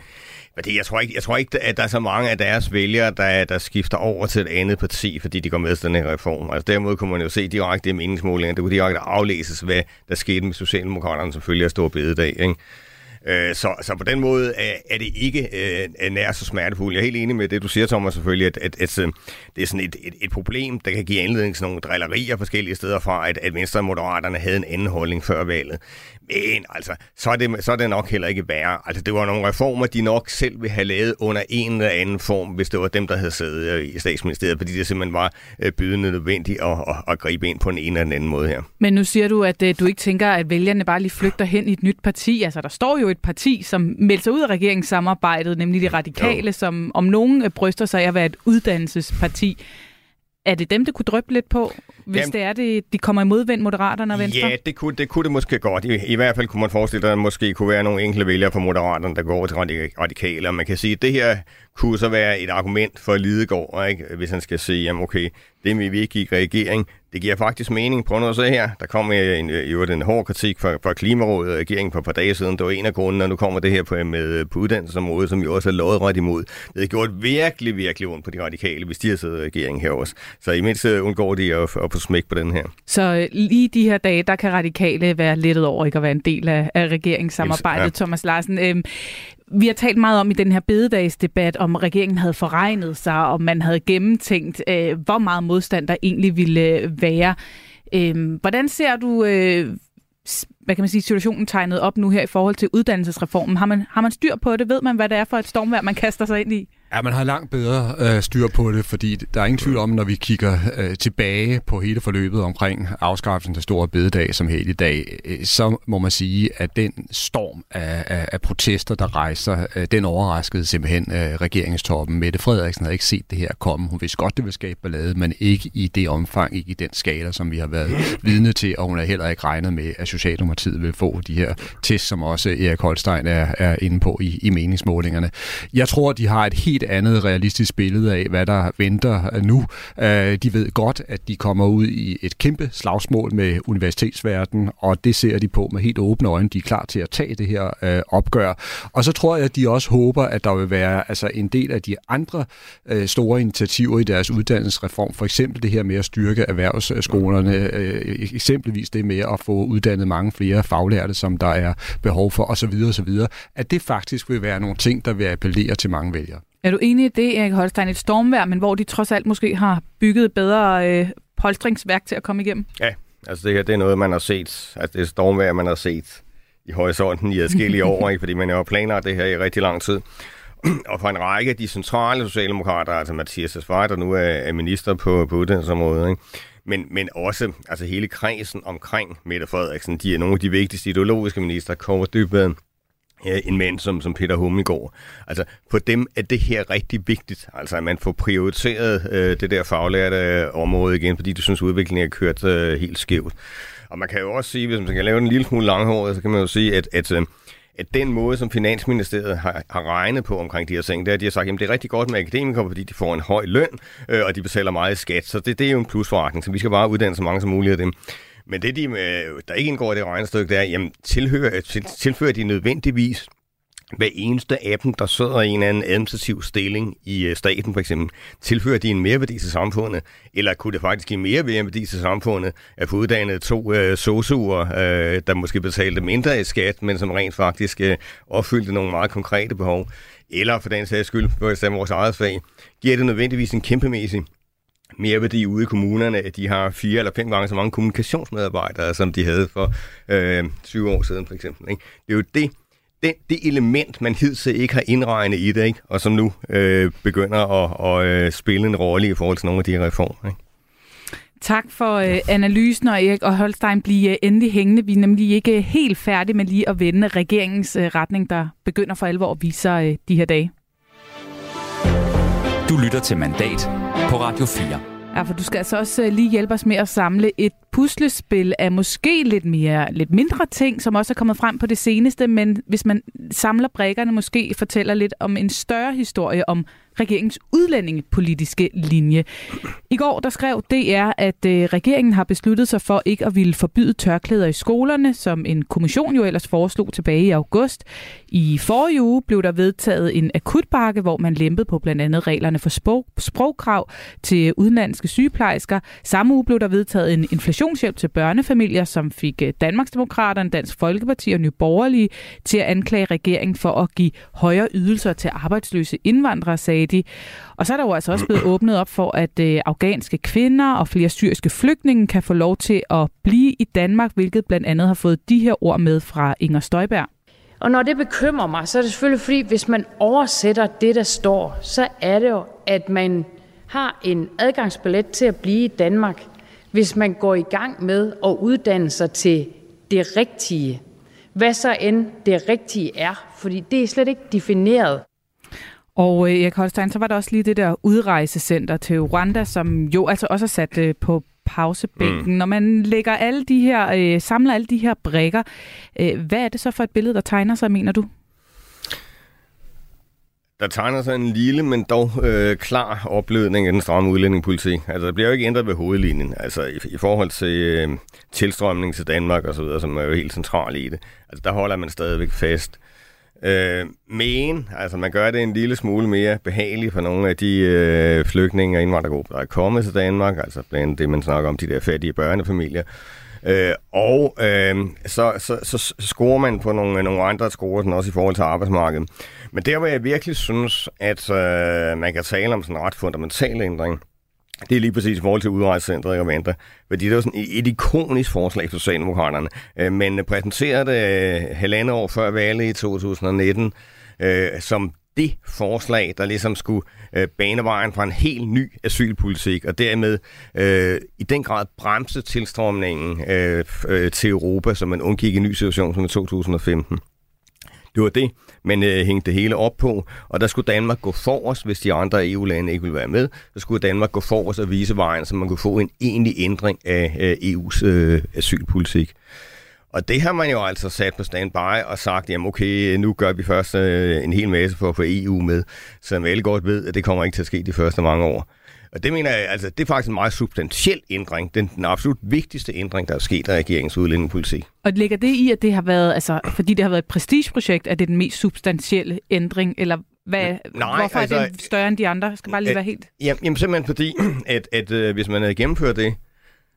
Speaker 9: fordi jeg tror, ikke, jeg tror ikke, at der er så mange af deres vælgere, der, der skifter over til et andet parti, fordi de går med til den her reform. Altså derimod kunne man jo se direkte i meningsmålinger, det kunne direkte aflæses, hvad der skete med Socialdemokraterne, som følger stor bededag. Ikke? Øh, så, så på den måde er, er det ikke øh, nær så smertefuldt. Jeg er helt enig med det, du siger, Thomas, selvfølgelig, at, at, at, at det er sådan et, et, et problem, der kan give anledning til nogle drillerier forskellige steder fra, at, at Venstre og Moderaterne havde en anden holdning før valget. Men altså, så er, det, så er det nok heller ikke værre. Altså, det var nogle reformer, de nok selv ville have lavet under en eller anden form, hvis det var dem, der havde siddet øh, i statsministeriet, fordi det simpelthen var øh, bydende nødvendigt at, at, at gribe ind på en eller anden måde her.
Speaker 3: Men nu siger du, at du ikke tænker, at vælgerne bare lige flygter hen i et nyt parti. Altså, der står jo et parti, som melder sig ud af regeringssamarbejdet, nemlig de radikale, jo. som om nogen bryster sig af at være et uddannelsesparti. Er det dem, det kunne drøbe lidt på, hvis Jamen, det er det, de kommer imod vendt Moderaterne og Venstre?
Speaker 9: Ja, det kunne, det kunne det måske godt. I, I hvert fald kunne man forestille sig, at der måske kunne være nogle enkelte vælgere fra Moderaterne, der går til radikale. Og man kan sige, at det her kunne så være et argument for Lidegaard, ikke? hvis han skal sige, jamen okay, det vil vi ikke i regering, det giver faktisk mening. Prøv nu at se her. Der kom en, jo en hård kritik fra, fra Klimarådet og regeringen på et par dage siden. Det var en af grundene, og nu kommer det her på, med, på uddannelsesområdet, som jo også er lodret imod. Det har gjort virkelig, virkelig ondt på de radikale, hvis de har siddet i regeringen her også. Så i mindst undgår de at, at få smæk på den her.
Speaker 3: Så øh, lige de her dage, der kan radikale være lettet over ikke at være en del af, af regeringssamarbejdet, ja. Thomas Larsen. Øhm, vi har talt meget om i den her bededagsdebat, om regeringen havde forregnet sig, om man havde gennemtænkt, øh, hvor meget modstand der egentlig ville øh, være. Øh, hvordan ser du øh, hvad kan man sige, situationen tegnet op nu her i forhold til uddannelsesreformen? Har man, har man styr på det? Ved man, hvad det er for et stormvær, man kaster sig ind i?
Speaker 5: Ja, man har langt bedre øh, styr på det, fordi der er ingen tvivl om, når vi kigger øh, tilbage på hele forløbet omkring afskaffelsen af Store Bededag som helt i dag, øh, så må man sige, at den storm af, af, af protester, der rejser, øh, den overraskede simpelthen øh, regeringstoppen. Mette Frederiksen havde ikke set det her komme. Hun vidste godt, det ville skabe ballade, men ikke i det omfang, ikke i den skala, som vi har været vidne til, og hun har heller ikke regnet med, at Socialdemokratiet vil få de her test, som også Erik Holstein er, er inde på i, i meningsmålingerne. Jeg tror, de har et helt et andet realistisk billede af, hvad der venter nu. Øh, de ved godt, at de kommer ud i et kæmpe slagsmål med universitetsverdenen, og det ser de på med helt åbne øjne. De er klar til at tage det her øh, opgør. Og så tror jeg, at de også håber, at der vil være altså, en del af de andre øh, store initiativer i deres uddannelsesreform. For eksempel det her med at styrke erhvervsskolerne, eksempelvis det med at få uddannet mange flere faglærte, som der er behov for, osv. osv. At det faktisk vil være nogle ting, der vil appellere til mange vælgere.
Speaker 3: Er du enig i det, Erik Holstein? Et stormvær, men hvor de trods alt måske har bygget bedre øh, polstringsværk til at komme igennem?
Speaker 9: Ja, altså det her det er noget, man har set. Altså det er stormvær, man har set i horisonten i adskillige år, ikke? fordi man jo har planlagt det her i rigtig lang tid. og for en række af de centrale socialdemokrater, altså Mathias Svart, der nu er, er minister på, på uddannelsesområdet, ikke? Men, men også altså hele kredsen omkring Mette Frederiksen, de er nogle af de vigtigste ideologiske minister, kommer Dybvad, Øh, en mand som, som Peter Hummelgaard. Altså, for dem er det her rigtig vigtigt, altså at man får prioriteret øh, det der faglærte øh, område igen, fordi du synes, udviklingen er kørt øh, helt skævt. Og man kan jo også sige, hvis man kan lave en lille smule langhåret, så kan man jo sige, at, at øh, at den måde, som Finansministeriet har, har regnet på omkring de her ting, det er, at de har sagt, at det er rigtig godt med akademikere, fordi de får en høj løn, øh, og de betaler meget skat. Så det, det er jo en plusforretning, så vi skal bare uddanne så mange som muligt af dem. Men det, de, øh, der ikke indgår i det regnestykke, det er, jamen, tilhører, øh, til, tilfører de nødvendigvis hver eneste af dem, der sidder i en anden administrativ stilling i øh, staten for eksempel, tilfører de en mereværdi til samfundet, eller kunne det faktisk give mere mereværdi til samfundet at få uddannet to øh, sosuer, øh, der måske betalte mindre i skat, men som rent faktisk øh, opfyldte nogle meget konkrete behov, eller for den sags skyld, for eksempel vores eget fag, giver det nødvendigvis en kæmpemæssig mereværdi ude i kommunerne, at de har fire eller fem gange så mange kommunikationsmedarbejdere, som de havde for øh, 20 år siden for eksempel. Ikke? Det er jo det, det, det element, man hidtil ikke har indregnet i det, ikke? og som nu øh, begynder at, at at spille en rolle i forhold til nogle af de her reformer. Ikke?
Speaker 3: Tak for øh, analysen, og Erik og Holstein bliver øh, endelig hængende. Vi er nemlig ikke øh, helt færdige med lige at vende regeringens øh, retning, der begynder for alvor at vise sig øh, de her dage.
Speaker 2: Du lytter til Mandat på Radio 4.
Speaker 3: Ja, for du skal altså også øh, lige hjælpe os med at samle et puslespil af måske lidt mere, lidt mindre ting, som også er kommet frem på det seneste, men hvis man samler brækkerne, måske fortæller lidt om en større historie om regeringens udlændingepolitiske linje. I går der skrev DR, at øh, regeringen har besluttet sig for ikke at ville forbyde tørklæder i skolerne, som en kommission jo ellers foreslog tilbage i august. I forrige uge blev der vedtaget en akutbakke, hvor man lempede på blandt andet reglerne for sprog, sprogkrav til udenlandske sygeplejersker. Samme uge blev der vedtaget en inflationshjælp til børnefamilier, som fik øh, Danmarksdemokraterne, Dansk Folkeparti og Nye Borgerlige til at anklage regeringen for at give højere ydelser til arbejdsløse indvandrere, sagde sagde de. Og så er der jo altså også blevet åbnet op for, at øh, afghanske kvinder og flere syriske flygtninge kan få lov til at blive i Danmark, hvilket blandt andet har fået de her ord med fra Inger Støjberg.
Speaker 10: Og når det bekymrer mig, så er det selvfølgelig fordi, hvis man oversætter det, der står, så er det jo, at man har en adgangsbillet til at blive i Danmark, hvis man går i gang med at uddanne sig til det rigtige. Hvad så end det rigtige er, fordi det er slet ikke defineret.
Speaker 3: Og øh, Erik Holstein, så var der også lige det der udrejsecenter til Rwanda, som jo altså også er sat øh, på pausebænken. Mm. Når man lægger alle de her, øh, samler alle de her brækker, øh, hvad er det så for et billede, der tegner sig, mener du?
Speaker 9: Der tegner sig en lille, men dog øh, klar oplødning af den stramme udlændingepolitik. Altså, der bliver jo ikke ændret ved hovedlinjen. Altså, i, i forhold til øh, tilstrømning til Danmark og så videre, som er jo helt central i det. Altså, der holder man stadigvæk fast. Øh, men, altså man gør det en lille smule mere behageligt for nogle af de øh, flygtninge og indvandrergrupper, der er kommet til Danmark, altså blandt det, man snakker om, de der fattige børnefamilier. Øh, og øh, så, så, så scorer man på nogle, øh, nogle andre scorer, også i forhold til arbejdsmarkedet. Men der, hvor jeg virkelig synes, at øh, man kan tale om sådan en ret fundamental ændring, det er lige præcis i forhold til udrejsecentret i Rwanda. Fordi det var sådan et ikonisk forslag for Socialdemokraterne. Øh, men præsenteret det øh, halvandet år før valget i 2019 øh, som det forslag, der ligesom skulle øh, bane vejen for en helt ny asylpolitik, og dermed øh, i den grad bremse tilstrømningen øh, øh, til Europa, så man undgik en ny situation som i 2015. Det var det, men øh, hængte det hele op på, og der skulle Danmark gå forrest, hvis de andre EU-lande ikke ville være med. Så skulle Danmark gå forrest og vise vejen, så man kunne få en egentlig ændring af øh, EU's øh, asylpolitik. Og det har man jo altså sat på standby og sagt, jamen okay, nu gør vi først øh, en hel masse for at få EU med, som alle godt ved, at det kommer ikke til at ske de første mange år. Og det mener jeg, altså, det er faktisk en meget substantiel ændring. Den, den absolut vigtigste ændring, der er sket af regeringens udlændingepolitik.
Speaker 3: Og ligger det i, at det har været, altså, fordi det har været et prestigeprojekt, at det er den mest substantielle ændring, eller hvad, Nej, hvorfor altså, er det større end de andre? Skal bare lige være helt...
Speaker 9: Jamen, jamen simpelthen fordi, at, at øh, hvis man havde gennemført det,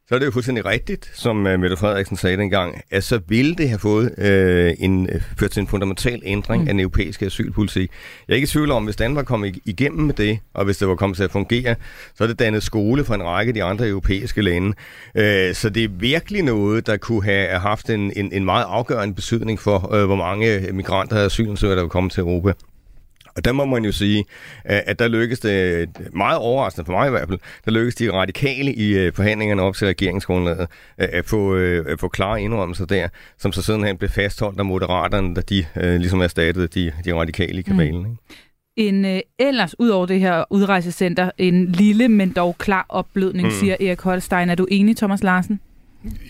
Speaker 9: så er det jo fuldstændig rigtigt, som uh, Mette Frederiksen sagde dengang, at så ville det have fået uh, en, uh, ført til en fundamental ændring mm. af den europæiske asylpolitik. Jeg er ikke i tvivl om, hvis Danmark kom igennem med det, og hvis det var kommet til at fungere, så er det dannet skole for en række af de andre europæiske lande. Uh, så det er virkelig noget, der kunne have haft en, en, en meget afgørende betydning for, uh, hvor mange migranter og asylansøgere, der vil komme til Europa. Og der må man jo sige, at der lykkedes det meget overraskende for mig i hvert fald, der lykkedes de radikale i øh, forhandlingerne op til regeringsgrundlaget at få, at få klare indrømmelser der, som så sidenhen blev fastholdt af moderaterne, da de ligesom erstattede de, de radikale i kabalen. Mm. Ikke?
Speaker 3: En øh, ellers, ud over det her udrejsecenter, en lille, men dog klar opblødning, mm. siger Erik Holstein. Er du enig, Thomas Larsen?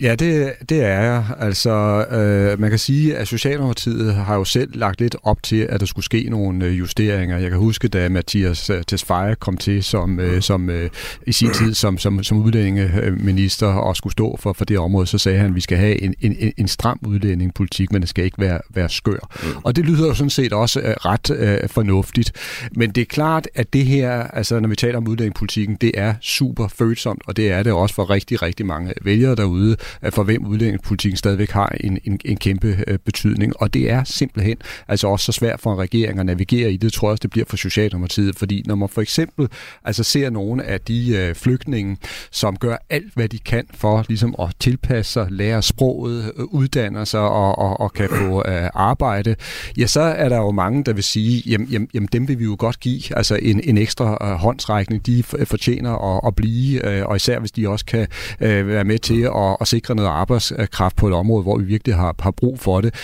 Speaker 5: Ja, det, det er jeg. Altså, øh, man kan sige, at Socialdemokratiet har jo selv lagt lidt op til, at der skulle ske nogle øh, justeringer. Jeg kan huske, da Mathias øh, Tesfaye kom til som, øh, som øh, i sin tid som, som, som udlændingeminister og skulle stå for, for det område, så sagde han, at vi skal have en, en, en stram udlændingepolitik, men det skal ikke være, være skør. Og det lyder jo sådan set også øh, ret øh, fornuftigt. Men det er klart, at det her, altså når vi taler om udlændingepolitikken, det er super følsomt, og det er det også for rigtig, rigtig mange vælgere derude derude, for hvem udlændingepolitikken stadigvæk har en, en, en kæmpe øh, betydning. Og det er simpelthen altså også så svært for en regering at navigere i det, tror jeg også, det bliver for Socialdemokratiet. Fordi når man for eksempel altså ser nogle af de øh, flygtninge, som gør alt, hvad de kan for ligesom at tilpasse sig, lære sproget, øh, uddanner sig og, og, og kan få øh, arbejde, ja, så er der jo mange, der vil sige, jamen, jamen, jamen dem vil vi jo godt give altså en, en ekstra øh, håndsrækning. De fortjener at, at blive, øh, og især hvis de også kan øh, være med til at at, sikre noget arbejdskraft på et område, hvor vi virkelig har, har brug for det.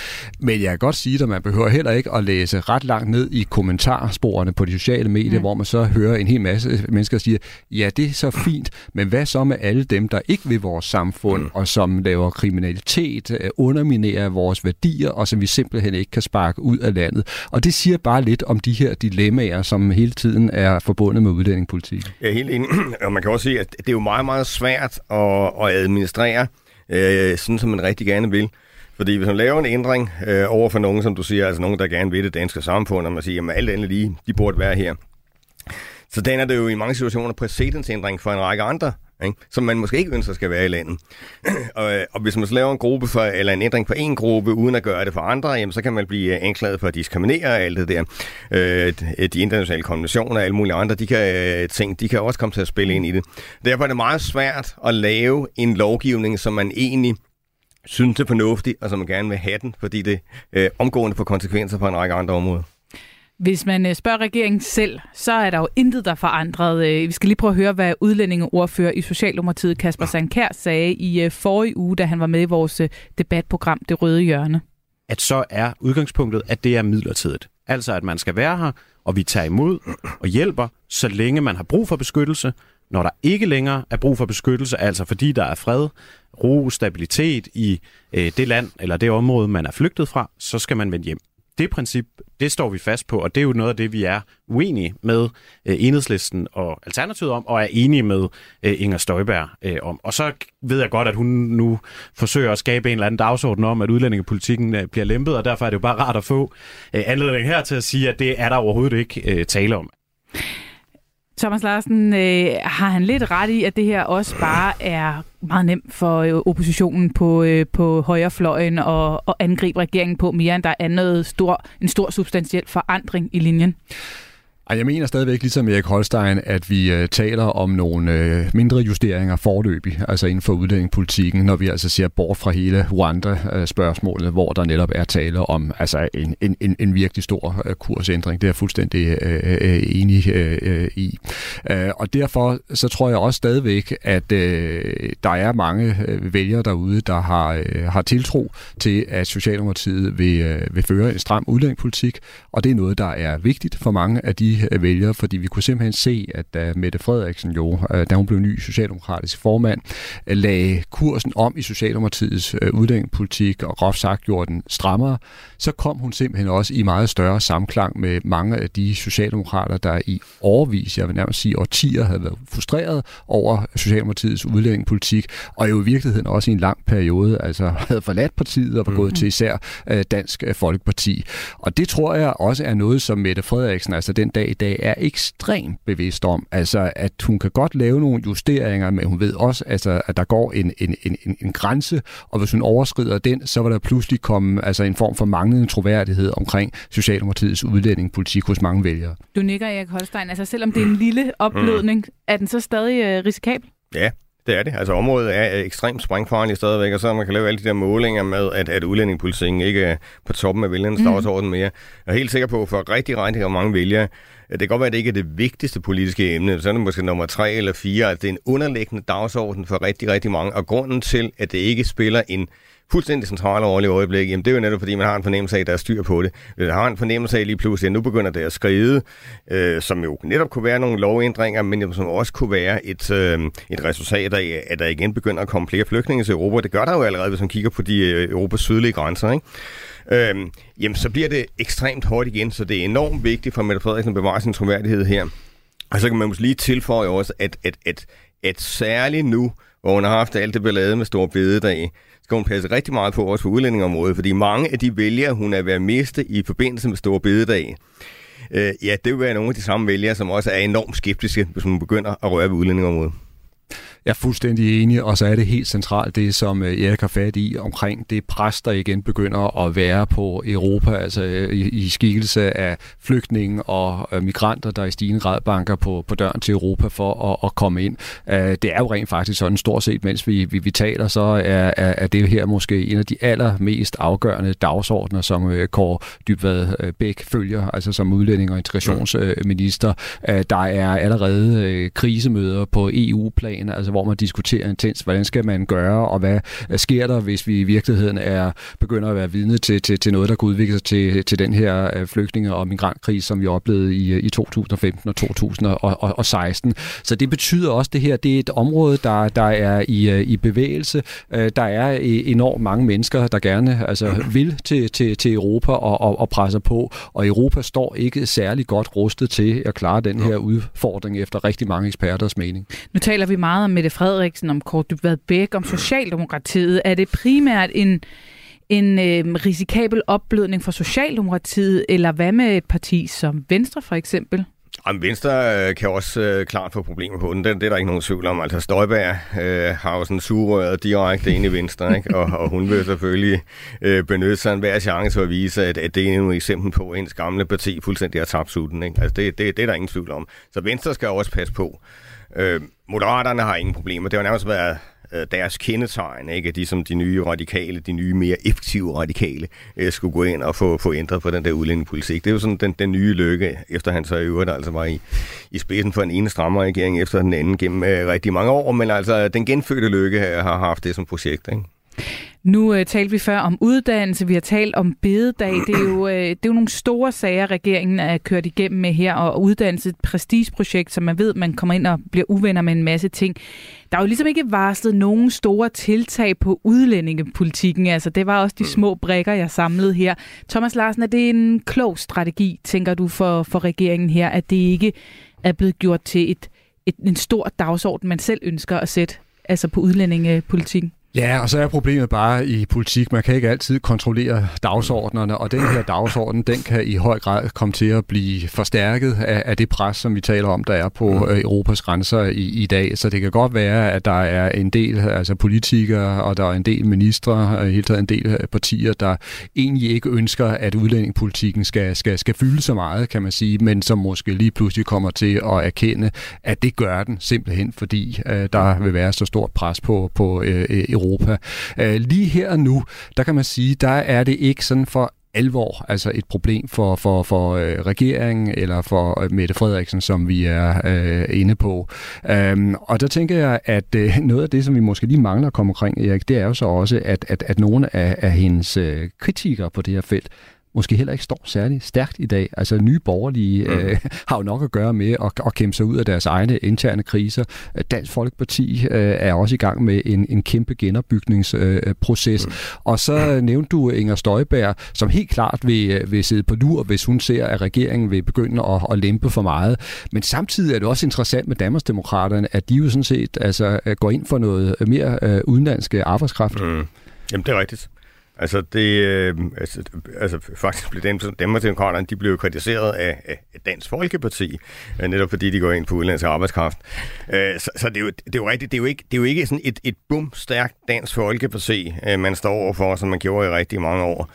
Speaker 5: Men jeg kan godt sige, at man behøver heller ikke at læse ret langt ned i kommentarsporene på de sociale medier, mm. hvor man så hører en hel masse mennesker sige, ja, det er så fint, men hvad så med alle dem, der ikke vil vores samfund, mm. og som laver kriminalitet, øh, underminerer vores værdier, og som vi simpelthen ikke kan sparke ud af landet. Og det siger bare lidt om de her dilemmaer, som hele tiden er forbundet med udlændingepolitik.
Speaker 9: Jeg er helt enig, og man kan også sige, at det er jo meget, meget svært at, at administrere øh, sådan som man rigtig gerne vil. Fordi hvis man laver en ændring øh, over for nogen, som du siger, altså nogen, der gerne vil det danske samfund, og man siger, at alt andet lige, de burde være her. Så den er det jo i mange situationer præcedensændring for en række andre, ikke? som man måske ikke ønsker skal være i landet. og, øh, og hvis man så laver en gruppe for, eller en ændring for en gruppe, uden at gøre det for andre, jamen, så kan man blive øh, anklaget for at diskriminere og alt det der. Øh, de internationale konventioner og alle mulige andre, de kan, øh, ting, de kan også komme til at spille ind i det. Derfor er det meget svært at lave en lovgivning, som man egentlig synes er fornuftig, og som man gerne vil have den, fordi det øh, omgående får konsekvenser på en række andre områder.
Speaker 3: Hvis man øh, spørger regeringen selv, så er der jo intet, der er forandret. Øh, vi skal lige prøve at høre, hvad udlændingeordfører i Socialdemokratiet, Kasper Sankær, sagde i øh, forrige uge, da han var med i vores debatprogram Det Røde Hjørne.
Speaker 11: At så er udgangspunktet, at det er midlertidigt. Altså, at man skal være her, og vi tager imod og hjælper, så længe man har brug for beskyttelse. Når der ikke længere er brug for beskyttelse, altså fordi der er fred, ro, stabilitet i øh, det land eller det område, man er flygtet fra, så skal man vende hjem det princip, det står vi fast på, og det er jo noget af det, vi er uenige med øh, Enhedslisten og Alternativet om, og er enige med øh, Inger Støjberg øh, om. Og så ved jeg godt, at hun nu forsøger at skabe en eller anden dagsorden om, at udlændingepolitikken øh, bliver lempet, og derfor er det jo bare rart at få øh, anledning her til at sige, at det er der overhovedet ikke øh, tale om.
Speaker 3: Thomas Larsen, øh, har han lidt ret i, at det her også bare er meget nemt for øh, oppositionen på, øh, på højrefløjen og, og angribe regeringen på mere, end der er noget stor, en stor substantiel forandring i linjen?
Speaker 5: Jeg mener stadigvæk, ligesom Erik Holstein, at vi øh, taler om nogle øh, mindre justeringer forløbig, altså inden for udlændingepolitikken, når vi altså ser bort fra hele Rwanda-spørgsmålet, øh, hvor der netop er tale om altså en, en, en, en virkelig stor øh, kursændring. Det er jeg fuldstændig øh, øh enig øh, øh, i. Øh, og derfor så tror jeg også stadigvæk, at øh, der er mange øh, vælgere derude, der har, øh, har tiltro til, at Socialdemokratiet vil, øh, vil føre en stram udlændingepolitik, og det er noget, der er vigtigt for mange af de øh, vælgere, fordi vi kunne simpelthen se, at da Mette Frederiksen jo, øh, da hun blev ny socialdemokratisk formand, øh, lagde kursen om i Socialdemokratiets udlændingepolitik og groft sagt gjorde den strammere, så kom hun simpelthen også i meget større samklang med mange af de socialdemokrater, der i overvis, jeg vil nærmest sige årtier, havde været frustreret over Socialdemokratiets udlændingepolitik, og jo i virkeligheden også i en lang periode altså havde forladt partiet og var gået mm. til især Dansk Folkeparti. Og det tror jeg også er noget, som Mette Frederiksen, altså den dag i dag, er ekstremt bevidst om. Altså, at hun kan godt lave nogle justeringer, men hun ved også, altså, at der går en, en, en, en grænse, og hvis hun overskrider den, så vil der pludselig komme altså, en form for manglende troværdighed omkring Socialdemokratiets udlændingepolitik hos mange vælgere.
Speaker 3: Du nikker, Erik Holstein. Altså, selvom det er en lille opblødning, mm. er den så stadig øh, risikabel?
Speaker 9: Ja, Det er det. Altså området er ekstremt sprængfarligt stadigvæk, og så man kan lave alle de der målinger med, at, at udlændingepolitikken ikke er på toppen af vælgernes mm. dagsorden mere. Jeg er helt sikker på, for rigtig, rigtig mange vælgere, det kan godt være, at det ikke er det vigtigste politiske emne, så er det måske nummer tre eller fire, at det er en underliggende dagsorden for rigtig, rigtig mange, og grunden til, at det ikke spiller en fuldstændig centrale rolle i øjeblikket, jamen det er jo netop fordi, man har en fornemmelse af, at der er styr på det. Man har en fornemmelse af lige pludselig, at nu begynder det at skride, øh, som jo netop kunne være nogle lovændringer, men som også kunne være et, øh, et resultat af, at der igen begynder at komme flere flygtninge til Europa. Det gør der jo allerede, hvis man kigger på de øh, Europas sydlige grænser. Ikke? Øh, jamen så bliver det ekstremt hårdt igen, så det er enormt vigtigt for Mette Frederiksen at bevare sin troværdighed her. Og så kan man måske lige tilføje også, at, at, at, at særligt nu, hvor hun har haft alt det ballade med stor bededag, skal hun passe rigtig meget på også på udlændingområdet, fordi mange af de vælgere, hun er ved at miste i forbindelse med stor bededag, øh, ja, det vil være nogle af de samme vælgere, som også er enormt skeptiske, hvis man begynder at røre ved udlændingområdet.
Speaker 5: Jeg er fuldstændig enig, og så er det helt centralt det, som øh, Erik har fat i omkring det pres, der igen begynder at være på Europa, altså øh, i, i skikkelse af flygtninge og øh, migranter, der i stigende grad banker på, på døren til Europa for at, at komme ind. Det er jo rent faktisk sådan, stort set, mens vi, vi, vi taler, så er, er, er det her måske en af de allermest afgørende dagsordner, som Kåre Dybvad Bæk følger, altså som udlænding og integrationsminister. Der er allerede krisemøder på EU-plan, altså hvor man diskuterer intens, hvordan skal man gøre, og hvad sker der, hvis vi i virkeligheden er begynder at være vidne til, til, til noget, der kan udvikle sig til, til den her øh, flygtninge- og migrantkrise, som vi oplevede i, i 2015 og 2016. Så det betyder også, det her det er et område, der, der er i, øh, i bevægelse. Øh, der er enormt mange mennesker, der gerne altså, vil til, til, til Europa og, og, og presser på, og Europa står ikke særlig godt rustet til at klare den her udfordring efter rigtig mange eksperters mening.
Speaker 3: Nu taler vi meget om Mette Frederiksen, om Kort Dybvad Bæk, om Socialdemokratiet. Er det primært en, en øh, risikabel opblødning for Socialdemokratiet, eller hvad med et parti som Venstre for eksempel?
Speaker 9: Jamen, Venstre øh, kan også øh, klart få problemer på den. Det, det er der ikke nogen tvivl om. Altså, Støjberg øh, har jo sådan surrøret direkte ind i Venstre, ikke? Og, og hun vil selvfølgelig øh, benytte sig af hver chance for at vise, at, at det er et eksempel på, at ens gamle parti fuldstændig har tabt sutten. Ikke? Altså, det, det, det er der ingen tvivl om. Så Venstre skal også passe på. Øh, Moderaterne har ingen problemer. Det har nærmest været øh, deres kendetegn, ikke? at de som de nye radikale, de nye mere effektive radikale, øh, skulle gå ind og få, få ændret på den der udlændingepolitik. Det er jo sådan den, den nye lykke, efter han så i øvrigt altså var i, i spidsen for en ene strammer regering efter den anden gennem øh, rigtig mange år, men altså den genfødte lykke har haft det som projekt. Ikke?
Speaker 3: Nu øh, talte vi før om uddannelse, vi har talt om bededag. Det er jo, øh, det er jo nogle store sager, regeringen er kørt igennem med her, og uddannelse et prestigeprojekt, som man ved, man kommer ind og bliver uvenner med en masse ting. Der er jo ligesom ikke varslet nogen store tiltag på udlændingepolitikken. Altså, det var også de små brækker, jeg samlede her. Thomas Larsen, er det en klog strategi, tænker du, for, for regeringen her, at det ikke er blevet gjort til et, et, en stor dagsorden, man selv ønsker at sætte altså på udlændingepolitikken?
Speaker 5: Ja, og så er problemet bare i politik, man kan ikke altid kontrollere dagsordnerne, og den her dagsorden, den kan i høj grad komme til at blive forstærket af, af det pres, som vi taler om, der er på mm. Europas grænser i, i dag. Så det kan godt være, at der er en del altså politikere, og der er en del ministre, og helt taget en del partier, der egentlig ikke ønsker, at udlændingepolitikken skal, skal, skal fylde så meget, kan man sige, men som måske lige pludselig kommer til at erkende, at det gør den simpelthen, fordi uh, der vil være så stort pres på, på uh, Europa. Øh, lige her og nu, der kan man sige, der er det ikke sådan for alvor, altså et problem for, for, for øh, regeringen eller for øh, Mette Frederiksen, som vi er øh, inde på. Øhm, og der tænker jeg, at øh, noget af det, som vi måske lige mangler at komme omkring, Erik, det er jo så også, at, at, at nogle af, af hendes øh, kritikere på det her felt måske heller ikke står særlig stærkt i dag. Altså nye borgerlige mm. øh, har jo nok at gøre med at, at kæmpe sig ud af deres egne interne kriser. Dansk Folkeparti øh, er også i gang med en, en kæmpe genopbygningsproces. Øh, mm. Og så nævnte du Inger Støjberg, som helt klart vil, øh, vil sidde på lur, hvis hun ser, at regeringen vil begynde at, at lempe for meget. Men samtidig er det også interessant med Danmarksdemokraterne, at de jo sådan set altså, går ind for noget mere øh, udenlandske arbejdskraft. Mm.
Speaker 9: Jamen, det er rigtigt. Altså, det, øh, altså, altså faktisk blev dem, Demokraterne, de blev kritiseret af, af Dansk Folkeparti, øh, netop fordi de går ind på udenlandsk arbejdskraft. Øh, så, så det, er jo, det er jo rigtigt, det er jo ikke, det er jo ikke sådan et, et bum stærkt Dansk Folkeparti, øh, man står overfor, som man gjorde i rigtig mange år.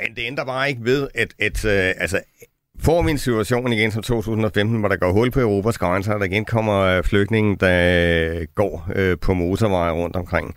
Speaker 9: Men det ændrer bare ikke ved, at, at øh, altså, får vi en situation igen som 2015, hvor der går hul på Europas grænser, og der igen kommer øh, flygtninge, der øh, går øh, på motorveje rundt omkring.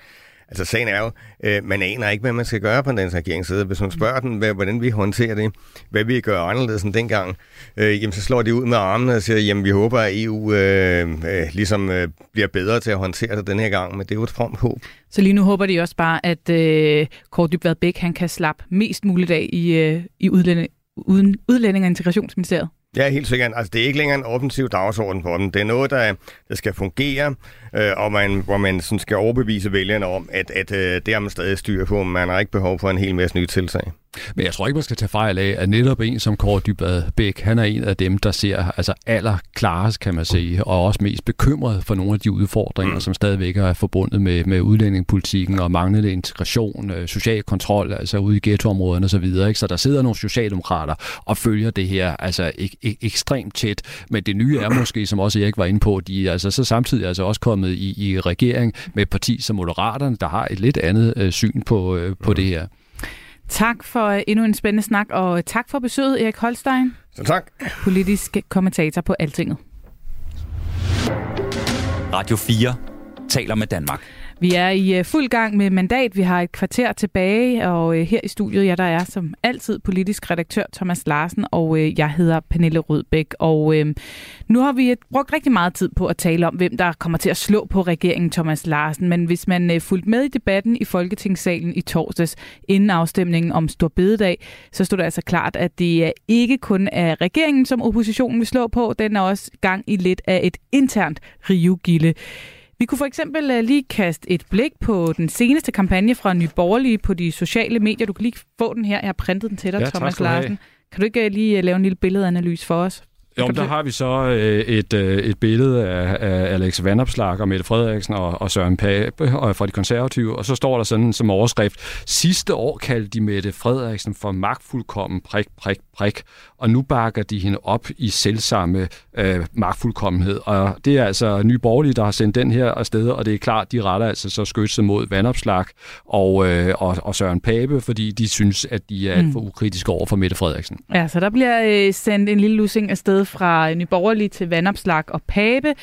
Speaker 9: Altså sagen er jo, øh, man aner ikke, hvad man skal gøre på den regerings side. Hvis man spørger den, hvad, hvordan vi håndterer det, hvad vi gør anderledes end dengang, øh, jamen så slår de ud med armene og siger, jamen vi håber, at EU øh, øh, ligesom øh, bliver bedre til at håndtere det den her gang, men det er jo et fromt håb.
Speaker 3: Så lige nu håber de også bare, at øh, Kåre Dybvad Bæk han kan slappe mest muligt af i, øh, i udlænding, uden, udlænding- og integrationsministeriet.
Speaker 9: Ja, helt sikkert. Altså, det er ikke længere en offensiv dagsorden for dem. Det er noget, der, der skal fungere, øh, og man, hvor man sådan skal overbevise vælgerne om, at, at øh, det har man stadig styr på. Man har ikke behov for en hel masse nye tiltag.
Speaker 5: Men jeg tror ikke, man skal tage fejl af, at netop en som Kåre Dybad Bæk, han er en af dem, der ser altså aller klarest, kan man sige, og også mest bekymret for nogle af de udfordringer, mm. som stadigvæk er forbundet med, med udlændingepolitikken og manglende integration, øh, social kontrol, altså ude i ghettoområderne osv. Så, så der sidder nogle socialdemokrater og følger det her altså ek, ek, ekstremt tæt. Men det nye er måske, som også Erik var inde på, de er altså så samtidig altså også kommet i, i regering med et parti som Moderaterne, der har et lidt andet øh, syn på, øh, på mm. det her.
Speaker 3: Tak for øh, endnu en spændende snak, og tak for besøget, Erik Holstein.
Speaker 9: Så tak.
Speaker 3: Politisk kommentator på Altinget.
Speaker 2: Radio 4 taler med Danmark.
Speaker 3: Vi er i øh, fuld gang med mandat. Vi har et kvarter tilbage, og øh, her i studiet, ja, der er som altid politisk redaktør Thomas Larsen, og øh, jeg hedder Pernille Rødbæk. Og øh, nu har vi brugt rigtig meget tid på at tale om, hvem der kommer til at slå på regeringen Thomas Larsen. Men hvis man øh, fulgte med i debatten i Folketingssalen i torsdags, inden afstemningen om Stor Bededag, så stod det altså klart, at det ikke kun er regeringen, som oppositionen vil slå på. Den er også gang i lidt af et internt rivegilde. Vi kunne for eksempel uh, lige kaste et blik på den seneste kampagne fra Nye Borgerlige på de sociale medier. Du kan lige få den her. Jeg har printet den til dig, ja, Thomas Larsen. Kan du ikke uh, lige uh, lave en lille billedanalyse for os?
Speaker 5: Jo, der har vi så øh, et, øh, et billede af, af Alex Vandopslag og Mette Frederiksen og, og Søren Pape og fra de konservative, og så står der sådan som overskrift, sidste år kaldte de Mette Frederiksen for magtfuldkommen prik, prik, prik, og nu bakker de hende op i selvsamme øh, magtfuldkommenhed. Og det er altså Nye Borgerlige, der har sendt den her afsted, og det er klart, de retter altså så skytset mod Vandopslag og, øh, og, og Søren Pape, fordi de synes, at de er alt for mm. ukritiske over for Mette Frederiksen.
Speaker 3: Ja, så der bliver øh, sendt en lille lussing afsted fra Nye Borgerlige til Vandopslag og Pape.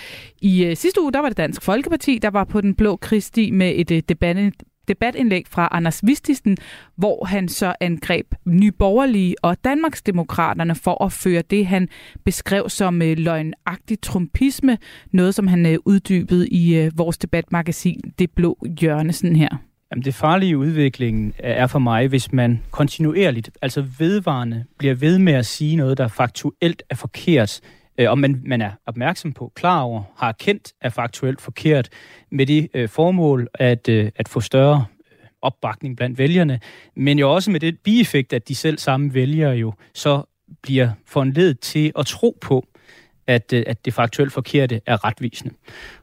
Speaker 3: I øh, sidste uge, der var det Dansk Folkeparti, der var på den blå kristi med et øh, debat, debatindlæg fra Anders Vistisen, hvor han så angreb Nyborgerlige og Danmarksdemokraterne for at føre det, han beskrev som øh, løgnagtig trumpisme, noget som han øh, uddybede i øh, vores debatmagasin Det Blå Hjørne sådan her.
Speaker 12: Jamen, det farlige udviklingen øh, er for mig, hvis man kontinuerligt, altså vedvarende, bliver ved med at sige noget, der faktuelt er forkert, øh, og man, man er opmærksom på, klar over, har kendt er faktuelt forkert, med det øh, formål at, øh, at få større øh, opbakning blandt vælgerne, men jo også med det bieffekt, at de selv samme vælgere jo så bliver foranledet til at tro på, at, øh, at det faktuelt forkerte er retvisende.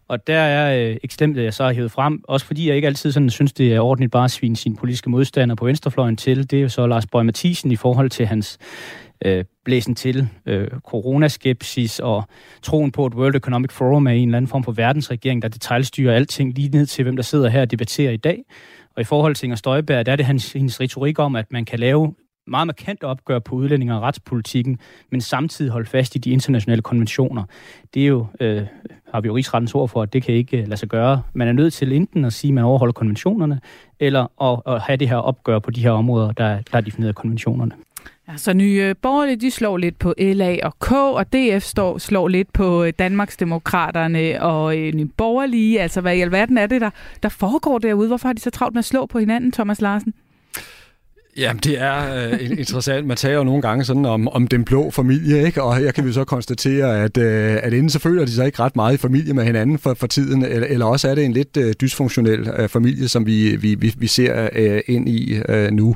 Speaker 12: Og der er øh, eksemplet, jeg så har hævet frem, også fordi jeg ikke altid sådan synes, det er ordentligt bare at svine sine politiske modstandere på venstrefløjen til. Det er jo så Lars Bøge Mathisen i forhold til hans øh, blæsen til øh, coronaskepsis og troen på, at World Economic Forum er en eller anden form for verdensregering, der detaljstyrer alting lige ned til, hvem der sidder her og debatterer i dag. Og i forhold til Inger Støjberg, der er det hans, hendes retorik om, at man kan lave meget markant opgør på udlændinge- og retspolitikken, men samtidig holde fast i de internationale konventioner. Det er jo, øh, har vi jo rigsrettens ord for, at det kan ikke øh, lade sig gøre. Man er nødt til enten at sige, at man overholder konventionerne, eller at, at have det her opgør på de her områder, der, der er defineret af konventionerne.
Speaker 3: Ja, så nye øh, borgerlige, de slår lidt på LA og K, og DF står, slår lidt på øh, Danmarksdemokraterne og øh, nye borgerlige. Altså, hvad i alverden er det, der, der foregår derude? Hvorfor har de så travlt med at slå på hinanden, Thomas Larsen?
Speaker 5: Jamen, det er øh, interessant. Man taler jo nogle gange sådan om, om den blå familie, ikke? og her kan vi så konstatere, at, øh, at inden så føler de sig ikke ret meget i familie med hinanden for, for tiden, eller, eller også er det en lidt øh, dysfunktionel øh, familie, som vi, vi, vi, vi ser øh, ind i øh, nu.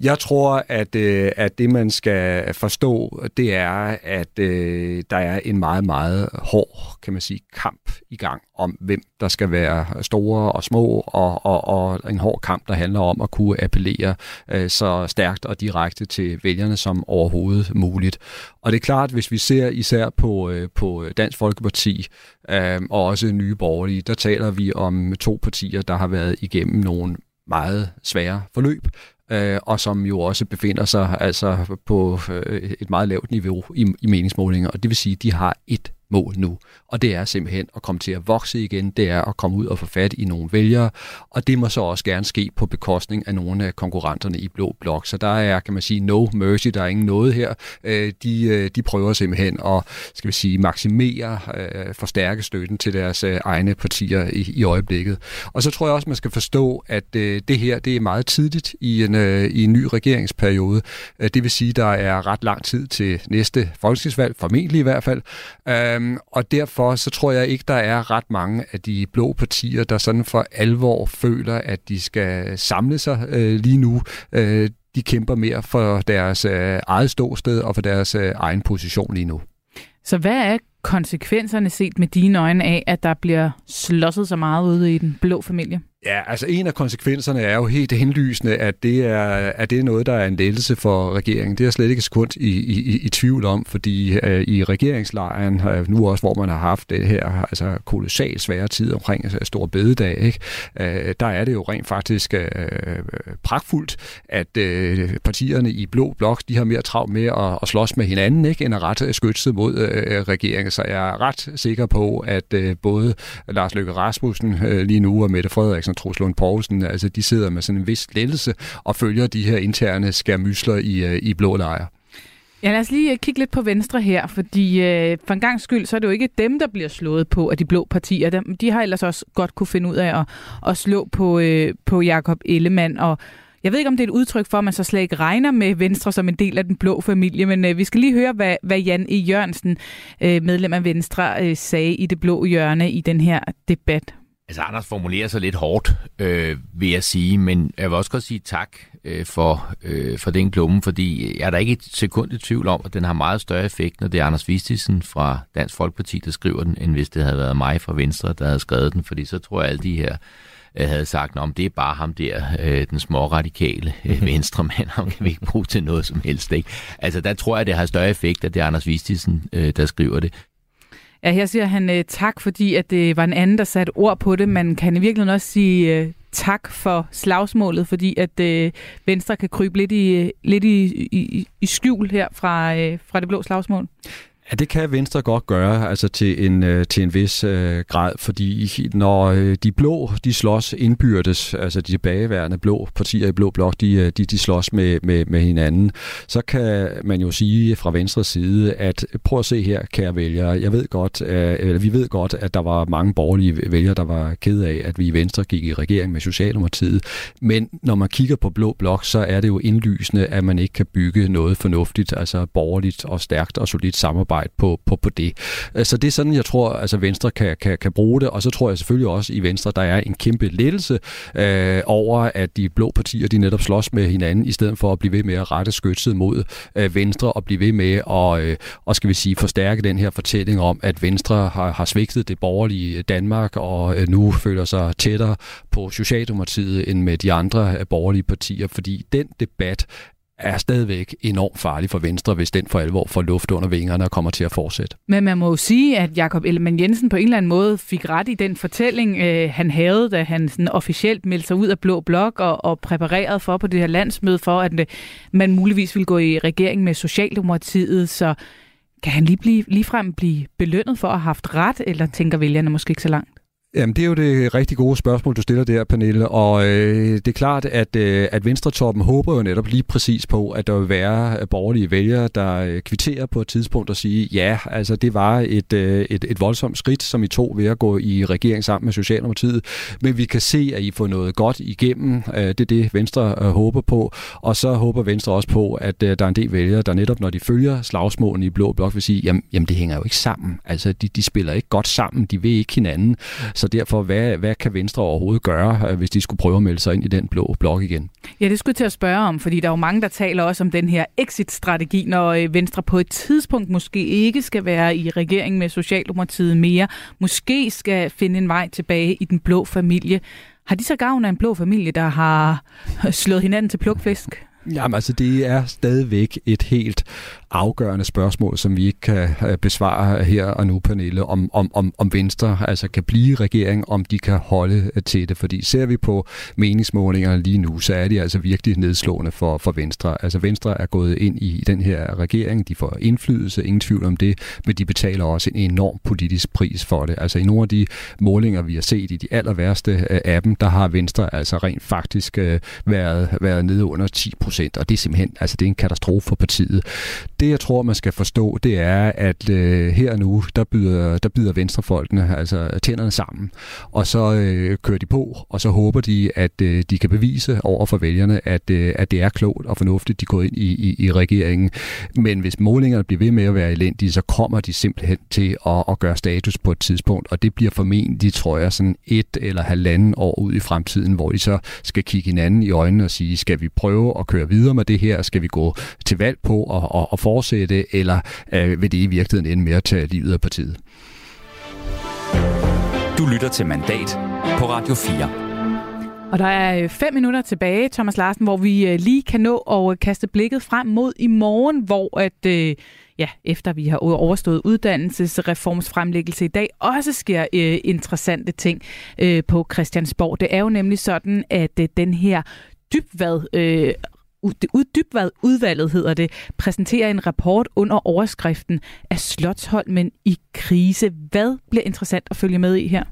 Speaker 5: Jeg tror, at, øh, at det, man skal forstå, det er, at øh, der er en meget, meget hård, kan man sige, kamp i gang om, hvem der skal være store og små, og, og, og en hård kamp, der handler om at kunne appellere øh, så stærkt og direkte til vælgerne som overhovedet muligt. Og det er klart, hvis vi ser især på, øh, på Dansk Folkeparti øh, og også Nye Borgerlige, der taler vi om to partier, der har været igennem nogle meget svære forløb, øh, og som jo også befinder sig altså på øh, et meget lavt niveau i, i meningsmålinger. Og det vil sige, at de har et mål nu. Og det er simpelthen at komme til at vokse igen, det er at komme ud og få fat i nogle vælgere, og det må så også gerne ske på bekostning af nogle af konkurrenterne i Blå Blok. Så der er, kan man sige, no mercy, der er ingen noget her. Øh, de, øh, de prøver simpelthen at, skal vi sige, maksimere, øh, forstærke støtten til deres egne partier i, i øjeblikket. Og så tror jeg også, man skal forstå, at det her, det er meget tidligt i en, i en ny regeringsperiode. Det vil sige, der er ret lang tid til næste folketingsvalg, formentlig i hvert fald. Øhm, og derfor så tror jeg ikke, der er ret mange af de blå partier, der sådan for alvor føler, at de skal samle sig øh, lige nu. Øh, de kæmper mere for deres øh, eget ståsted og for deres øh, egen position lige nu.
Speaker 3: Så hvad er konsekvenserne set med dine øjne af, at der bliver slåsset så meget ude i den blå familie?
Speaker 5: Ja, altså en af konsekvenserne er jo helt henlysende, at det er, at det er noget, der er en lettelse for regeringen. Det er slet ikke sekund i, i, i tvivl om, fordi øh, i regeringslejren, øh, nu også hvor man har haft det her altså kolossalt svære tid omkring altså, stor bededag, ikke? Øh, der er det jo rent faktisk øh, pragtfuldt, at øh, partierne i Blå Blok, de har mere travlt med at, at slås med hinanden, ikke, end at rette skytset mod øh, regeringen. Så jeg er ret sikker på, at øh, både Lars Løkke Rasmussen øh, lige nu og Mette Frederiksen Frederiksen og Troels Lund Poulsen, altså de sidder med sådan en vis lettelse og følger de her interne skærmysler i, øh, i blå lejre.
Speaker 3: Ja, lad os lige øh, kigge lidt på Venstre her, fordi øh, for en gang skyld, så er det jo ikke dem, der bliver slået på af de blå partier. De, de har ellers også godt kunne finde ud af at, at slå på, øh, på Jakob Ellemann, og jeg ved ikke, om det er et udtryk for, at man så slet ikke regner med Venstre som en del af den blå familie, men øh, vi skal lige høre, hvad, hvad Jan E. Jørgensen, øh, medlem af Venstre, øh, sagde i det blå hjørne i den her debat.
Speaker 13: Altså, Anders formulerer sig lidt hårdt, øh, vil jeg sige, men jeg vil også godt sige tak øh, for, øh, for den klumme, fordi jeg er der ikke et sekund i tvivl om, at den har meget større effekt, når det er Anders Vistisen fra Dansk Folkeparti, der skriver den, end hvis det havde været mig fra Venstre, der havde skrevet den, fordi så tror jeg, at alle de her øh, havde sagt, om det er bare ham der, øh, den små radikale øh, venstremand, ham kan vi ikke bruge til noget som helst. Ikke? Altså der tror jeg, det har større effekt, at det er Anders Vistisen, øh, der skriver det,
Speaker 3: Ja, her siger han øh, tak, fordi at det var en anden, der satte ord på det. Man kan i virkeligheden også sige øh, tak for slagsmålet, fordi at øh, Venstre kan krybe lidt i, øh, lidt i, i, i skjul her fra, øh, fra det blå slagsmål.
Speaker 5: Ja, det kan Venstre godt gøre, altså til en, øh, til en vis øh, grad, fordi når øh, de blå, de slås indbyrdes, altså de tilbageværende blå partier i blå blok, de, øh, de, de slås med, med, med hinanden, så kan man jo sige fra Venstres side, at prøv at se her, kære vælgere, jeg ved godt, øh, eller vi ved godt, at der var mange borgerlige vælgere, der var ked af, at vi i Venstre gik i regering med Socialdemokratiet, men når man kigger på blå blok, så er det jo indlysende, at man ikke kan bygge noget fornuftigt, altså borgerligt og stærkt og solidt samarbejde arbejde på, på, på det. Øh, så det er sådan, jeg tror, altså Venstre kan, kan, kan bruge det, og så tror jeg selvfølgelig også i Venstre, der er en kæmpe lettelse øh, over, at de blå partier, de netop slås med hinanden, i stedet for at blive ved med at rette skytset mod øh, Venstre, og blive ved med at, øh, og skal vi sige, forstærke den her fortælling om, at Venstre har, har svigtet det borgerlige Danmark, og øh, nu føler sig tættere på Socialdemokratiet end med de andre øh, borgerlige partier, fordi den debat er stadigvæk enormt farlig for Venstre, hvis den for alvor får luft under vingerne og kommer til at fortsætte.
Speaker 3: Men man må jo sige, at Jakob Ellemann Jensen på en eller anden måde fik ret i den fortælling, øh, han havde, da han sådan officielt meldte sig ud af Blå Blok og, og præparerede for på det her landsmøde for, at øh, man muligvis ville gå i regering med Socialdemokratiet, så kan han lige blive, ligefrem blive belønnet for at have haft ret, eller tænker vælgerne måske ikke så langt?
Speaker 5: Jamen, det er jo det rigtig gode spørgsmål, du stiller der, Pernille. Og øh, det er klart, at, øh, at Venstretoppen håber jo netop lige præcis på, at der vil være øh, borgerlige vælgere, der øh, kvitterer på et tidspunkt og sige, ja, altså det var et, øh, et, et voldsomt skridt, som I tog ved at gå i regering sammen med Socialdemokratiet. Men vi kan se, at I får noget godt igennem. Øh, det er det, Venstre øh, håber på. Og så håber Venstre også på, at øh, der er en del vælgere, der netop, når de følger slagsmålene i Blå Blok, vil sige, jamen, jamen det hænger jo ikke sammen. Altså, de, de spiller ikke godt sammen. De vil ikke hinanden. Så derfor, hvad, hvad kan Venstre overhovedet gøre, øh, hvis de skulle prøve at melde sig ind i den blå blok igen?
Speaker 3: Ja, det skulle jeg til at spørge om, fordi der er jo mange, der taler også om den her exit-strategi, når øh, Venstre på et tidspunkt måske ikke skal være i regering med Socialdemokratiet mere, måske skal finde en vej tilbage i den blå familie. Har de så gavn af en blå familie, der har slået hinanden til plukfisk?
Speaker 5: Jamen altså, det er stadigvæk et helt afgørende spørgsmål, som vi ikke kan øh, besvare her og nu, Pernille, om, om, om, om Venstre altså kan blive regering, om de kan holde øh, til det. Fordi ser vi på meningsmålingerne lige nu, så er de altså virkelig nedslående for, for Venstre. Altså Venstre er gået ind i den her regering, de får indflydelse, ingen tvivl om det, men de betaler også en enorm politisk pris for det. Altså i nogle af de målinger, vi har set i de aller værste øh, af dem, der har Venstre altså rent faktisk været, været nede under 10 procent, og det er simpelthen altså det er en katastrofe for partiet. Det, jeg tror, man skal forstå, det er, at øh, her og nu, der byder, der byder venstrefolkene altså tænderne sammen, og så øh, kører de på, og så håber de, at øh, de kan bevise over for vælgerne, at, øh, at det er klogt og fornuftigt, de går ind i, i, i regeringen. Men hvis målingerne bliver ved med at være elendige, så kommer de simpelthen til at, at gøre status på et tidspunkt, og det bliver formentlig, tror jeg, sådan et eller halvanden år ud i fremtiden, hvor de så skal kigge hinanden i øjnene og sige, skal vi prøve at køre videre med det her, skal vi gå til valg på og, og, at fortsætte, eller øh, vil det i virkeligheden ende med at tage livet af partiet?
Speaker 2: Du lytter til Mandat på Radio 4.
Speaker 3: Og der er øh, fem minutter tilbage, Thomas Larsen, hvor vi øh, lige kan nå at kaste blikket frem mod i morgen, hvor at, øh, ja, efter vi har overstået uddannelsesreformsfremlæggelse i dag, også sker øh, interessante ting øh, på Christiansborg. Det er jo nemlig sådan, at øh, den her dybvad øh, Dybvad udvalget hedder det, præsenterer en rapport under overskriften af Slotsholmen i krise. Hvad bliver interessant at følge med i her?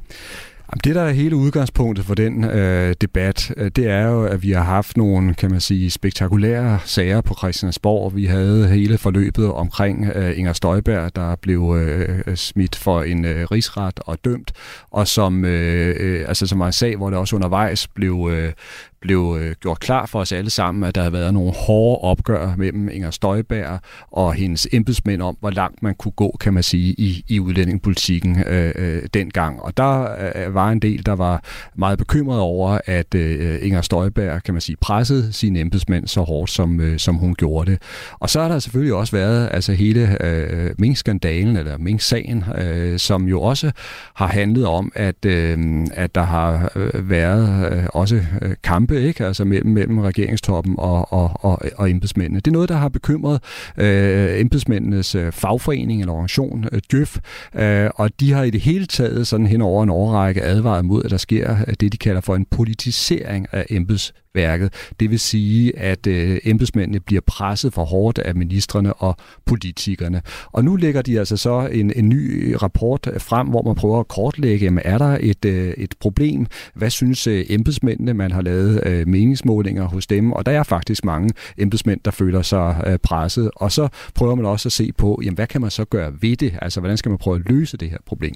Speaker 5: Det, der er hele udgangspunktet for den øh, debat, øh, det er jo, at vi har haft nogle, kan man sige, spektakulære sager på Christiansborg. Vi havde hele forløbet omkring øh, Inger Støjberg, der blev øh, smidt for en øh, rigsret og dømt, og som, øh, øh, altså, som var en sag, hvor det også undervejs blev, øh, blev øh, gjort klar for os alle sammen, at der havde været nogle hårde opgør mellem Inger Støjberg og hendes embedsmænd om, hvor langt man kunne gå, kan man sige, i, i udlændingepolitikken øh, øh, dengang. Og der øh, var en del, der var meget bekymret over, at øh, Inger Støjberg, kan man sige, pressede sine embedsmænd så hårdt, som, øh, som hun gjorde det. Og så har der selvfølgelig også været altså hele øh, Mink-skandalen, eller Mink-sagen, øh, som jo også har handlet om, at, øh, at der har øh, været øh, også øh, kampe ikke? Altså mellem, mellem regeringstoppen og, og, og, og embedsmændene. Det er noget, der har bekymret øh, embedsmændenes øh, fagforening eller organisation, øh, Djøf, øh, og de har i det hele taget sådan hen over en overrække advaret mod, at der sker øh, det, de kalder for en politisering af embeds værket. Det vil sige, at øh, embedsmændene bliver presset for hårdt af ministerne og politikerne. Og nu lægger de altså så en, en ny øh, rapport frem, hvor man prøver at kortlægge, jamen, er der et, øh, et problem? Hvad synes øh, embedsmændene? Man har lavet øh, meningsmålinger hos dem, og der er faktisk mange embedsmænd, der føler sig øh, presset. Og så prøver man også at se på, jamen, hvad kan man så gøre ved det? Altså, hvordan skal man prøve at løse det her problem?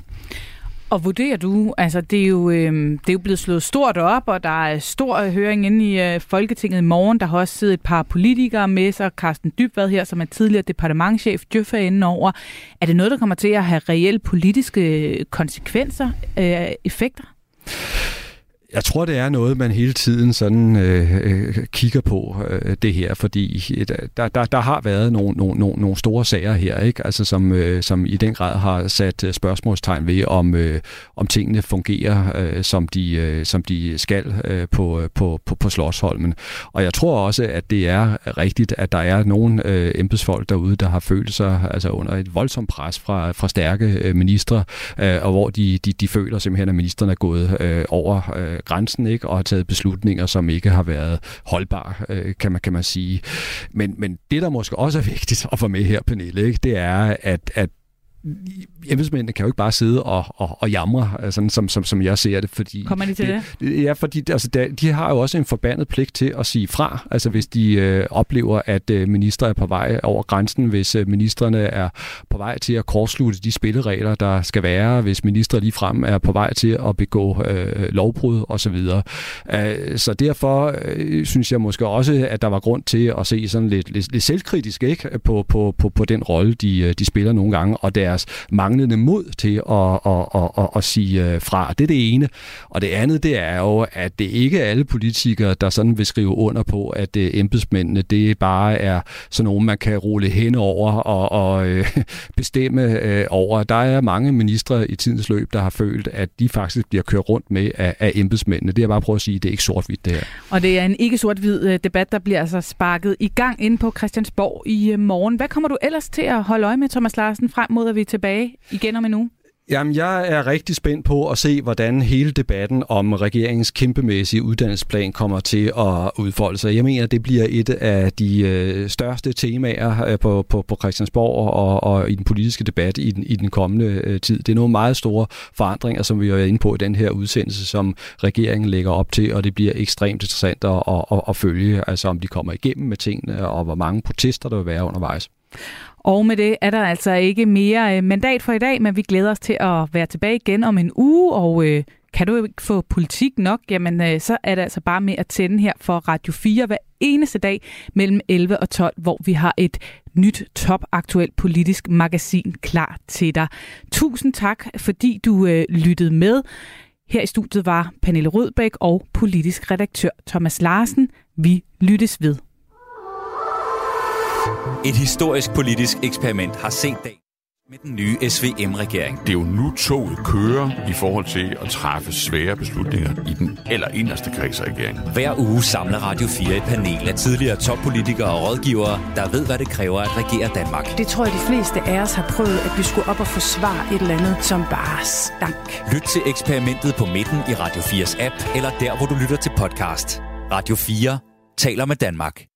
Speaker 3: Og vurderer du, altså det er, jo, øh, det er jo blevet slået stort op, og der er stor høring inde i øh, Folketinget i morgen. Der har også siddet et par politikere med sig. Carsten Dybvad her, som er tidligere departementchef, Djøf inden over. Er det noget, der kommer til at have reelle politiske øh, konsekvenser, øh, effekter?
Speaker 5: Jeg tror, det er noget, man hele tiden sådan øh, øh, kigger på øh, det her, fordi øh, der, der, der har været nogle, nogle, nogle, nogle store sager her, ikke? Altså, som, øh, som i den grad har sat øh, spørgsmålstegn ved, om, øh, om tingene fungerer, øh, som, de, øh, som de skal øh, på, øh, på, på, på Slottsholmen. Og jeg tror også, at det er rigtigt, at der er nogle øh, embedsfolk derude, der har følt sig altså, under et voldsomt pres fra, fra stærke øh, ministre, øh, og hvor de, de, de føler simpelthen, at ministerne er gået øh, over øh, Øh, grænsen ikke, og har taget beslutninger, som ikke har været holdbare, øh, kan, man, kan man sige. Men, men det, der måske også er vigtigt at få med her, Pernille, ikke, det er, at, at embedsmændene kan jo ikke bare sidde og, og, og jamre, øh, sådan som, som, som jeg ser det. Fordi
Speaker 3: Kommer de til det?
Speaker 5: det? Ja, fordi altså, de har jo også en forbandet pligt til at sige fra, altså hvis de øh, oplever, at øh, minister er på vej over grænsen, hvis øh, ministerne er på vej til at kortslutte de spilleregler, der skal være, hvis minister lige frem er på vej til at begå øh, lovbrud osv. Øh, så derfor øh, synes jeg måske også, at der var grund til at se sådan lidt, lidt, lidt selvkritisk ikke? På, på, på, på den rolle, de, øh, de spiller nogle gange, og det deres manglende mod til at, at, at, at, at sige øh, fra. Det er det ene. Og det andet, det er jo, at det ikke er alle politikere, der sådan vil skrive under på, at øh, embedsmændene, det bare er sådan nogen, man kan rulle hen over og, og øh, bestemme øh, over. Der er mange ministre i tidens løb, der har følt, at de faktisk bliver kørt rundt med af, af embedsmændene. Det er bare prøve at sige, det er ikke sort-hvidt det her.
Speaker 3: Og det er en ikke sort-hvid øh, debat, der bliver altså sparket i gang ind på Christiansborg i morgen. Hvad kommer du ellers til at holde øje med, Thomas Larsen, frem mod at vi vi tilbage igen om en uge?
Speaker 5: Jamen, jeg er rigtig spændt på at se, hvordan hele debatten om regeringens kæmpemæssige uddannelsesplan kommer til at udfolde sig. Jeg mener, det bliver et af de øh, største temaer øh, på, på, på Christiansborg og, og i den politiske debat i den, i den kommende øh, tid. Det er nogle meget store forandringer, som vi har været inde på i den her udsendelse, som regeringen lægger op til, og det bliver ekstremt interessant at, at, at, at følge, altså om de kommer igennem med tingene, og hvor mange protester der vil være undervejs.
Speaker 3: Og med det er der altså ikke mere øh, mandat for i dag, men vi glæder os til at være tilbage igen om en uge, og øh, kan du ikke få politik nok, jamen øh, så er det altså bare med at tænde her for Radio 4 hver eneste dag mellem 11 og 12, hvor vi har et nyt topaktuelt politisk magasin klar til dig. Tusind tak, fordi du øh, lyttede med. Her i studiet var Pernille Rødbæk og politisk redaktør Thomas Larsen. Vi lyttes ved.
Speaker 2: Et historisk politisk eksperiment har set dag med den nye SVM-regering.
Speaker 14: Det er jo nu toget kører i forhold til at træffe svære beslutninger i den eller inderste kreds af regeringen.
Speaker 2: Hver uge samler Radio 4 et panel af tidligere toppolitikere og rådgivere, der ved, hvad det kræver at regere Danmark.
Speaker 15: Det tror jeg, de fleste af os har prøvet, at vi skulle op og forsvare et eller andet, som bare stank.
Speaker 2: Lyt til eksperimentet på midten i Radio 4's app, eller der, hvor du lytter til podcast. Radio 4 taler med Danmark.